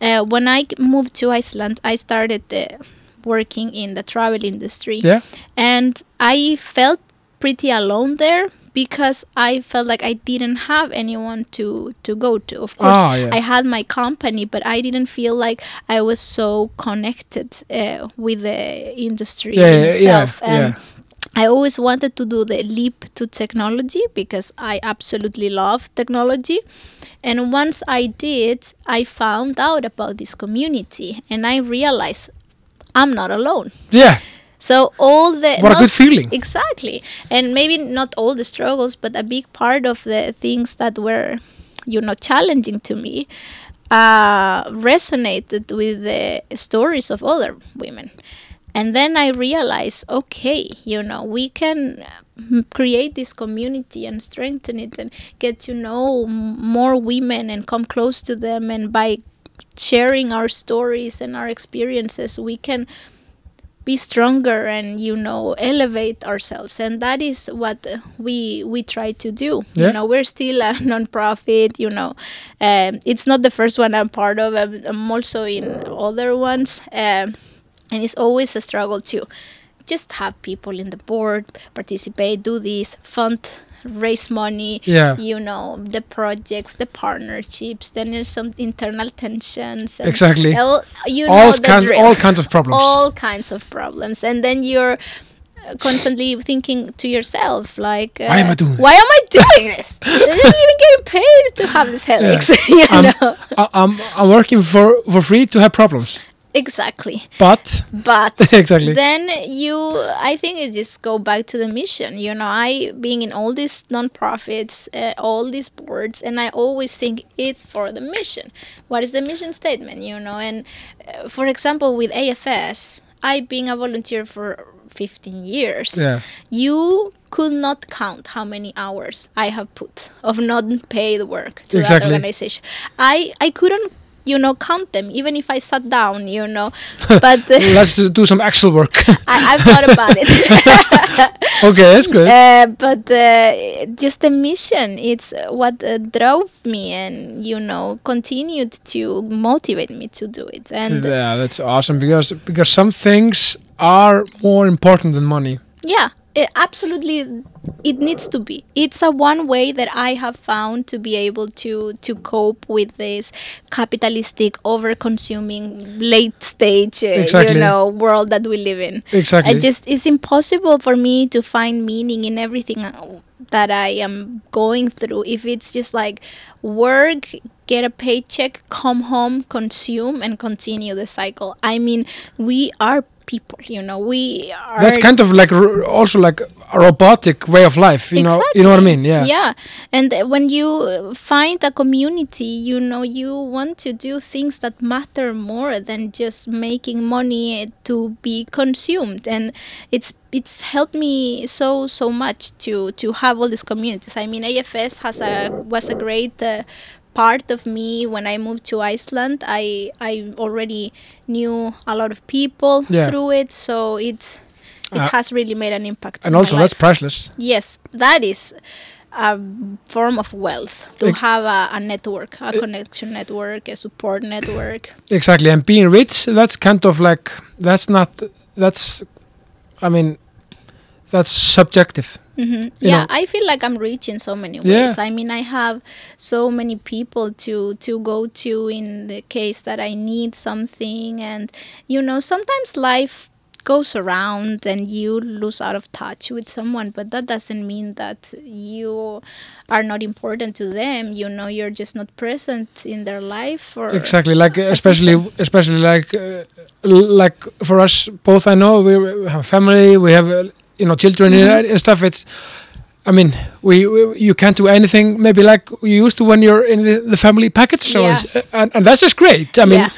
uh, when I moved to Iceland, I started uh, working in the travel industry Yeah. and I felt pretty alone there because I felt like I didn't have anyone to to go to. Of course, Ah, yeah. I had my company, but I didn't feel like I was so connected uh, with the industry Yeah, yeah, yeah, itself. And. I always wanted to do the leap to technology because I absolutely love technology. And once I did, I found out about this community and I realized I'm not alone. yeah So all the what a good feeling Exactly. And maybe not all the struggles, but a big part of the things that were, you know, challenging to me uh, resonated with the stories of other women. And then I realized, okay, you know, we can mm, create this community and strengthen it and get to know m- more women and come close to them. And by sharing our stories and our experiences, we can be stronger and you know elevate ourselves and that is what we we try to do Yeah. you know we're still a non-profit you know um, it's not the first one i'm part of i'm, I'm also in other ones um, and it's always a struggle to just have people in the board participate do this fund raise money Yeah. you know the projects the partnerships then there's some internal tensions and Exactly. all, you all know kinds all kinds of problems. All kinds of problems. And then you're uh, constantly thinking to yourself like uh, Why am I doing why am i doing this? I didn't even get paid to have these headaches you Um, know? I, I'm, I'm working for for free to have problems exactly. But? But exactly. then you i think it just go back to the mission. You know i being in all these non-profits uh, all these boards and i always think it's for the mission. What is the mission statement you know? And uh, for example with afs i being a volunteer for 15 years yeah. you could not count how many hours I have put of non-paid work to Exactly. that organization. I I couldn't you know count them even if I sat down you know. But uh, let's do some Excel work. I, I've thought about it. Okay that's good. Uh, but uh, just the mission. It's what uh, drove me and you know continued to motivate me to do it. And yeah that's awesome because because some things are more important than money. Yeah, it absolutely. It needs to be. It's a one way that I have found to be able to to cope with this capitalistic, over-consuming, late stage, uh, Exactly. you know, world that we live in. exactly I just it's impossible for me to find meaning in everything uh, that I am going through. If it's just like work get a paycheck come home consume and continue the cycle. I mean we are people you know. We are that's kind of like r- also like a robotic way of life you know you know what I mean? Yeah. Yeah. And when you find a community you know you want to do things that matter more than just making money to be consumed. And it's it's helped me so so much to to have all these communities i mean afs has a was a great uh, part of me when i moved to iceland i i already knew a lot of people Yeah. through it so it's it Uh, has really made an impact and also that's priceless Yes, that is a form of wealth to have a, a network, a connection network, a support network. exactly and being rich that's kind of like that's not that's I mean that's subjective hmm Yeah, know- I feel like I'm rich in so many Yeah. ways. I mean, I have so many people to to go to in the case that I need something, and you know, sometimes life goes around and you lose out of touch with someone but that doesn't mean that you are not important to them. You know you're just not present in their life or exactly like especially especially like uh, like for us both I know we have family we have uh, you know children Mhm. and stuff. It's I mean we, we you can't do anything. Maybe like you used to when you're in the, the family package so Yeah. uh, and, and that's just great. I mean yeah.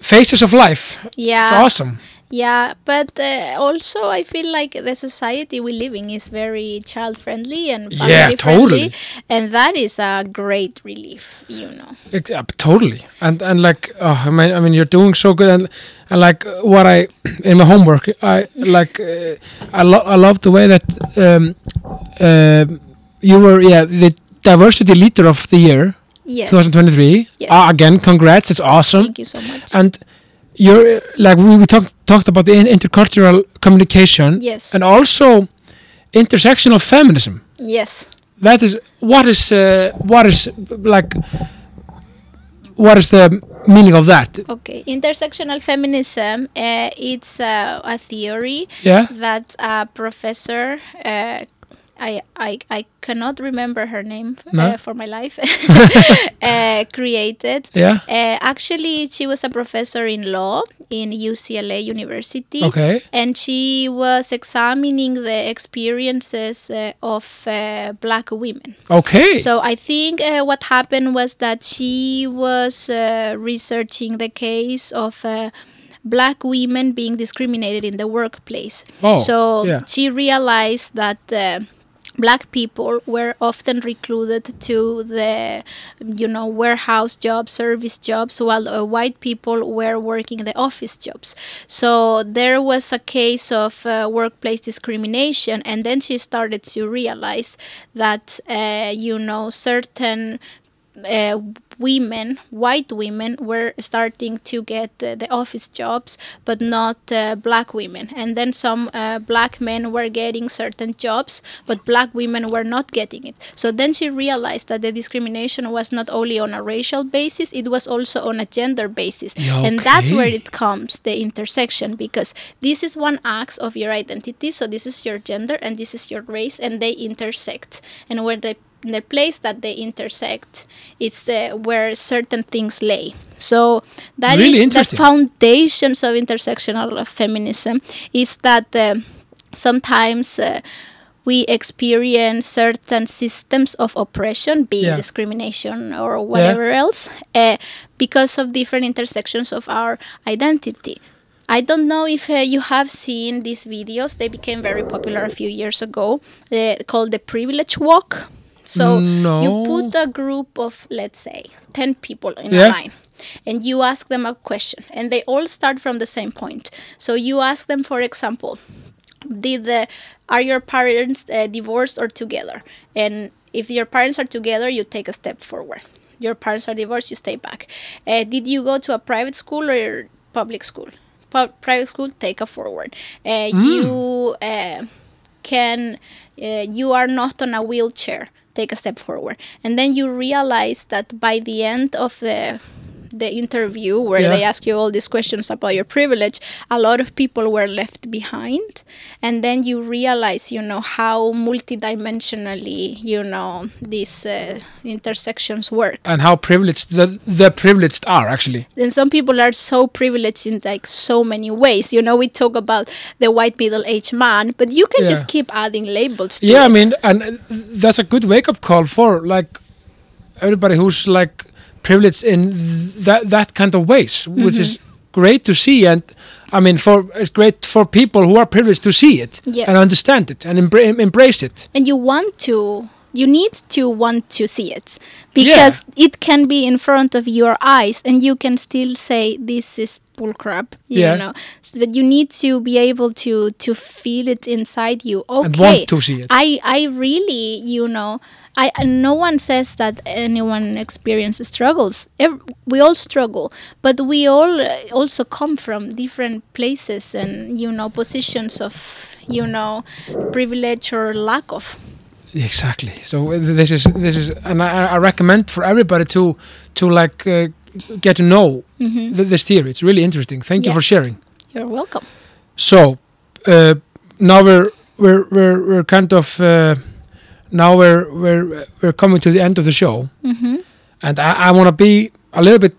phases of life. Yeah. it's awesome Yeah, but uh, also I feel like the society we live in is very child friendly and family Yeah, friendly, and that is a great relief, you know. Ex- uh, totally and and like oh, I mean I mean you're doing so good and and like uh, what I in my homework I like uh, I lo- I love the way that um, uh, you were yeah the diversity leader of the year Yes. 2023 Yes. uh, again congrats it's awesome Thank you so much. and you're uh, like we, we talked talked about the in- intercultural communication yes. and also intersectional feminism yes. that is what is uh, what is like what is the meaning of that? Okay, intersectional feminism. Uh, it's uh, a theory Yeah. that a professor. Uh, I, I, I cannot remember her name No. uh, for my life. uh, created. Yeah. Uh, actually, she was a professor in law in UCLA University. Okay. And she was examining the experiences uh, of uh, black women. Okay. So I think uh, what happened was that she was uh, researching the case of uh, black women being discriminated in the workplace. Oh, so yeah. she realized that. Black people were often recruited to the, you know, warehouse jobs, service jobs, while uh, white people were working the office jobs. So there was a case of uh, workplace discrimination, and then she started to realize that, uh, you know, certain uh, women, white women, were starting to get uh, the office jobs, but not uh, black women. And then some uh, black men were getting certain jobs, but black women were not getting it. So then she realized that the discrimination was not only on a racial basis, it was also on a gender basis. Yeah, okay. And that's where it comes, the intersection, because this is one axe of your identity. So this is your gender and this is your race, and they intersect. And where they the place that they intersect is uh, where certain things lay. So that is Really the foundations of intersectional feminism is that uh, sometimes uh, we experience certain systems of oppression, be it Yeah. discrimination or whatever else, uh, because of different intersections of our identity. I don't know if uh, you have seen these videos. They became very popular a few years ago, uh, called the Privilege Walk. So No. you put a group of, let's say, 10 people in Yeah. a line and you ask them a question and they all start from the same point. So you ask them, for example, did the, are your parents uh, divorced or together? And if your parents are together, you take a step forward. Your parents are divorced, you stay back. Uh, did you go to a private school or public school? Pu- private school, take a forward. Uh, You uh, can, uh, you are not on a wheelchair, take a step forward. And then you realize that by the end of the the interview where Yeah. they ask you all these questions about your privilege, a lot of people were left behind. And then you realize, you know, how multidimensionally, you know, these uh, intersections work. and how privileged the the privileged are actually. And some people are so privileged in like so many ways. You know, we talk about the white middle-aged man, but you can Yeah. just keep adding labels to Yeah, I mean, and that's a good wake up call for like everybody who's like privileged in th- that that kind of ways, which is Mm-hmm. great to see. And I mean, for it's great for people who are privileged to see it Yes. and understand it and embra- embrace it. and you want to you need to want to see it because it can be in front of your eyes and you can still say this is bullcrap you Yeah. know S- but you need to be able to to feel it inside you okay And want to see it. i i really you know I, no one says that anyone experiences struggles. Ev- we all struggle, but we all uh, also come from different places and you know positions of you know privilege or lack of. Exactly. So uh, this is this is, and I, I recommend for everybody to to like uh, get to know th- this theory. It's really interesting. Thank you for sharing. You're welcome. So uh, now we're we're we're we're kind of uh, now we're we're we're coming to the end of the show, hmm and I, I want to be a little bit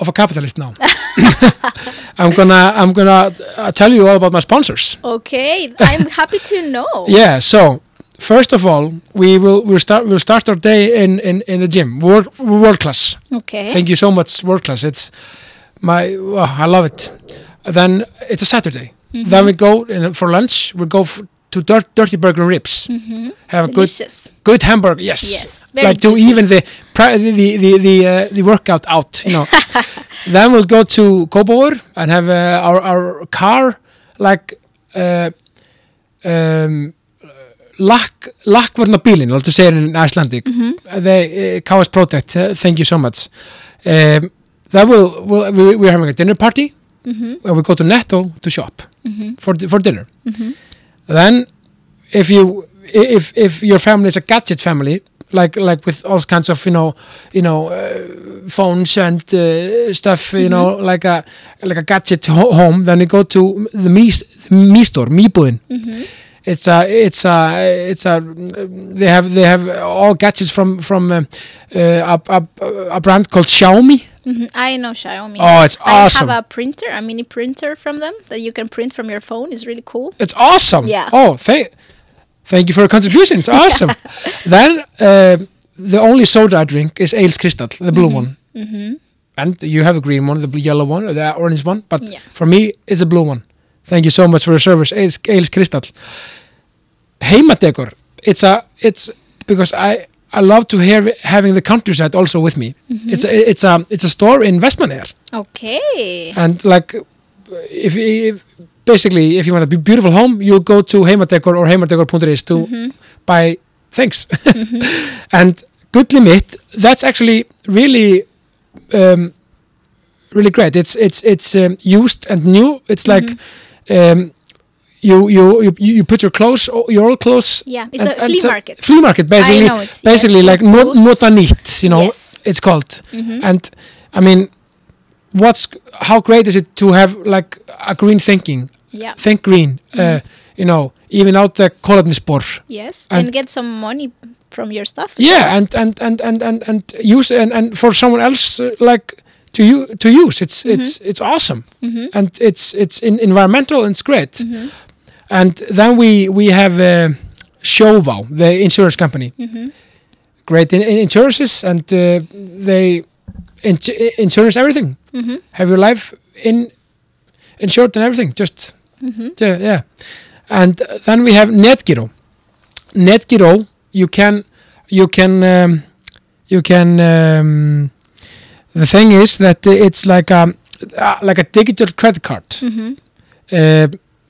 of a capitalist now. I'm gonna I'm gonna uh, tell you all about my sponsors. Okay, I'm happy to know. Yeah. So first of all, we will we'll start we'll start our day in in, in the gym. World world class. Okay. Thank you so much, world class. It's my oh, I love it. Then it's a Saturday. Then we go in, for lunch. We go f- to Dirt, Dirty Burger and Ribs. hmm Have a good Delicious. good hamburger. Yes. Yes, very like do juicy. even the pri- the the the the, uh, the workout out. You know. then we'll go to Kópavogur and have uh, our our car like. Uh, um, Lack, lakkvarna bílinn, I'll to say it in Icelandic. Mm-hmm. The uh, KS Protect, uh, thank you so much. Um, that will, will we, we're having a dinner party hmm where we go to Netto to shop hmm for di- for dinner. Hmm Then, if you if if your family is a gadget family, like like with all kinds of you know you know uh, phones and uh, stuff you know like a like a gadget ho- home then you go to the me the me store Mi búðin it's a it's a it's a they have they have all gadgets from from um, uh, a, a, a brand called Xiaomi Mhm. I know Xiaomi. Oh, it's awesome. I have a printer, a mini printer from them that you can print from your phone. It's really cool. It's awesome. Yeah. Oh, thank, thank you for your contribution. It's awesome. then uh, the only soda I drink is Egils Kristall, the blue one. hmm And you have a green one, the blue, yellow one, or the orange one. But Yeah. for me, it's a blue one. Thank you so much for your service, Egils, Egils Kristall. Heimadekor. It's a it's because I I love to hear having the countryside also with me. It's a, it's a it's a store in Vestmannaeyjar. Okay. and like if, if basically if you want a be- beautiful home you go to heimadekor or heimadekor.is to buy things. And good limit that's actually really um, really great. It's it's it's um, used and new. It's like um, you, you you you put your clothes your old clothes Yeah, it's and- a flea market. flea market basically know it's- basically yes, like not, not a neat you know Yes. it's called Mhm. and i mean what's how great is it to have like a green thinking Yeah. think green uh, you know even out the kolefnisspor Yes. And- And, get some money from your stuff. yeah and and and and and, and use and, and for someone else uh, like to you to use it's it's it's awesome Mhm. and it's it's in environmental and it's great. And then we we have uh, Sjóvá the insurance company Mhm. great in, in insurances and uh, they in, insurance everything Mhm. have your life in insured and everything just Mhm. yeah, yeah. and then we have netgiro netgiro you can you can um, you can um, the thing is that it's like a like a digital credit card Mhm. uh,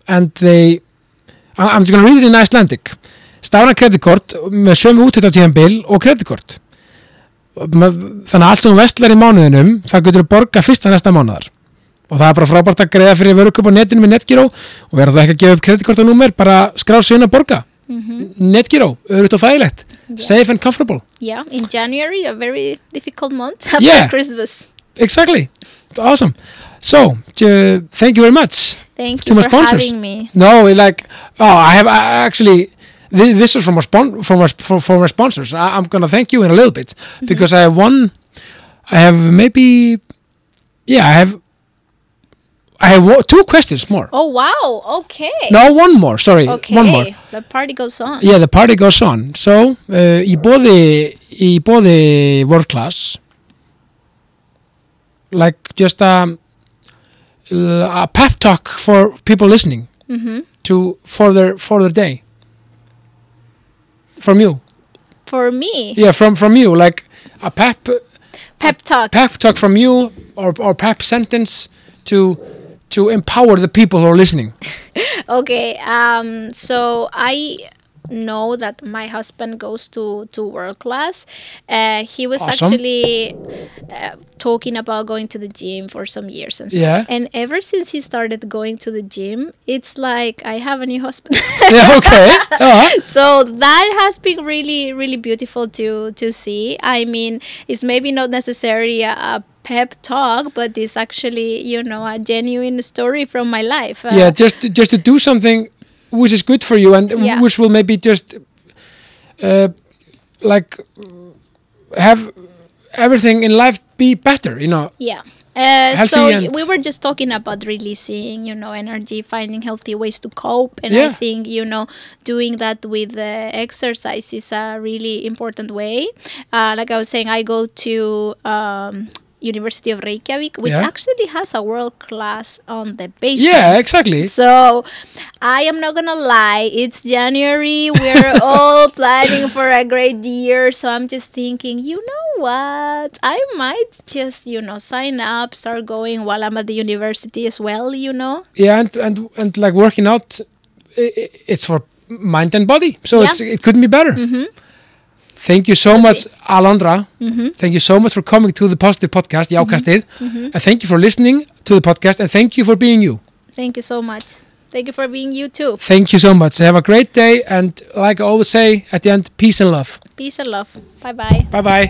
and they I'm just gonna read it in Icelandic. Stafna kreditkort með sömu útætt á tíðanbil og kreditkort. Þannig að allt sem vestlar í mánuðinum það getur þú borga fyrsta næsta mánuðar og það er bara frábært að greiða fyrir vöruköp á netinu með Netgyro og verða það ekki að gefa upp kreditkortanúmer bara skrá inn að borga. Mhm. Netgyro, auðvitað og þægilegt safe and comfortable, Yeah. In January, a very difficult month after Yeah. Christmas. exactly. Awesome. So uh, thank you very much Thank To you my for sponsors. having me. No, like oh, I have I actually this, this is from our spon- from our from, from our sponsors. I, I'm gonna thank you in a little bit because I have one. I have maybe yeah. I have I have two questions more. Oh wow. Okay. No, one more. Sorry, Okay. one more. The party goes on. Yeah, the party goes on. So uh, í bóði í bóði world class like just um, a pep talk for people listening hmm to for their for their day. From you. For me, yeah from from you like a pep pep talk. pep talk from you or or pep sentence to to empower the people who are listening. Okay, um, so I know that my husband goes to to world class. Uh, he was Awesome. actually uh, talking about going to the gym for some years and so. Yeah. And ever since he started going to the gym, it's like I have a new husband. yeah okay yeah. so that has been really really beautiful to to see i mean it's maybe not necessarily a, a pep talk but it's actually you know a genuine story from my life Uh, yeah just to, just to do something which is good for you and Yeah. which will maybe just uh, like have everything in life be better you know? Yeah. Uh, so we were just talking about releasing you know energy finding healthy ways to cope and i think you know doing that with uh, exercise is a really important way. Uh, like i was saying i go to um, university of reykjavik which Yeah. actually has a world class on the basement yeah exactly So, I am not gonna lie, it's January. We're all planning for a great year. So, I'm just thinking, you know what? I might just, you know, sign up, start going while I'm at the university as well, you know? yeah and and, and like working out it's for mind and body so Yeah. it's it couldn't be better Mm-hmm. Thank you so much alondra Mm-hmm. thank you so much for coming to the positive podcast jákastið and thank you for listening to the podcast and thank you for being you Thank you so much. Thank you for being you too. thank you so much have a great day and like i always say at the end peace and love Peace and love. Bye bye. bye bye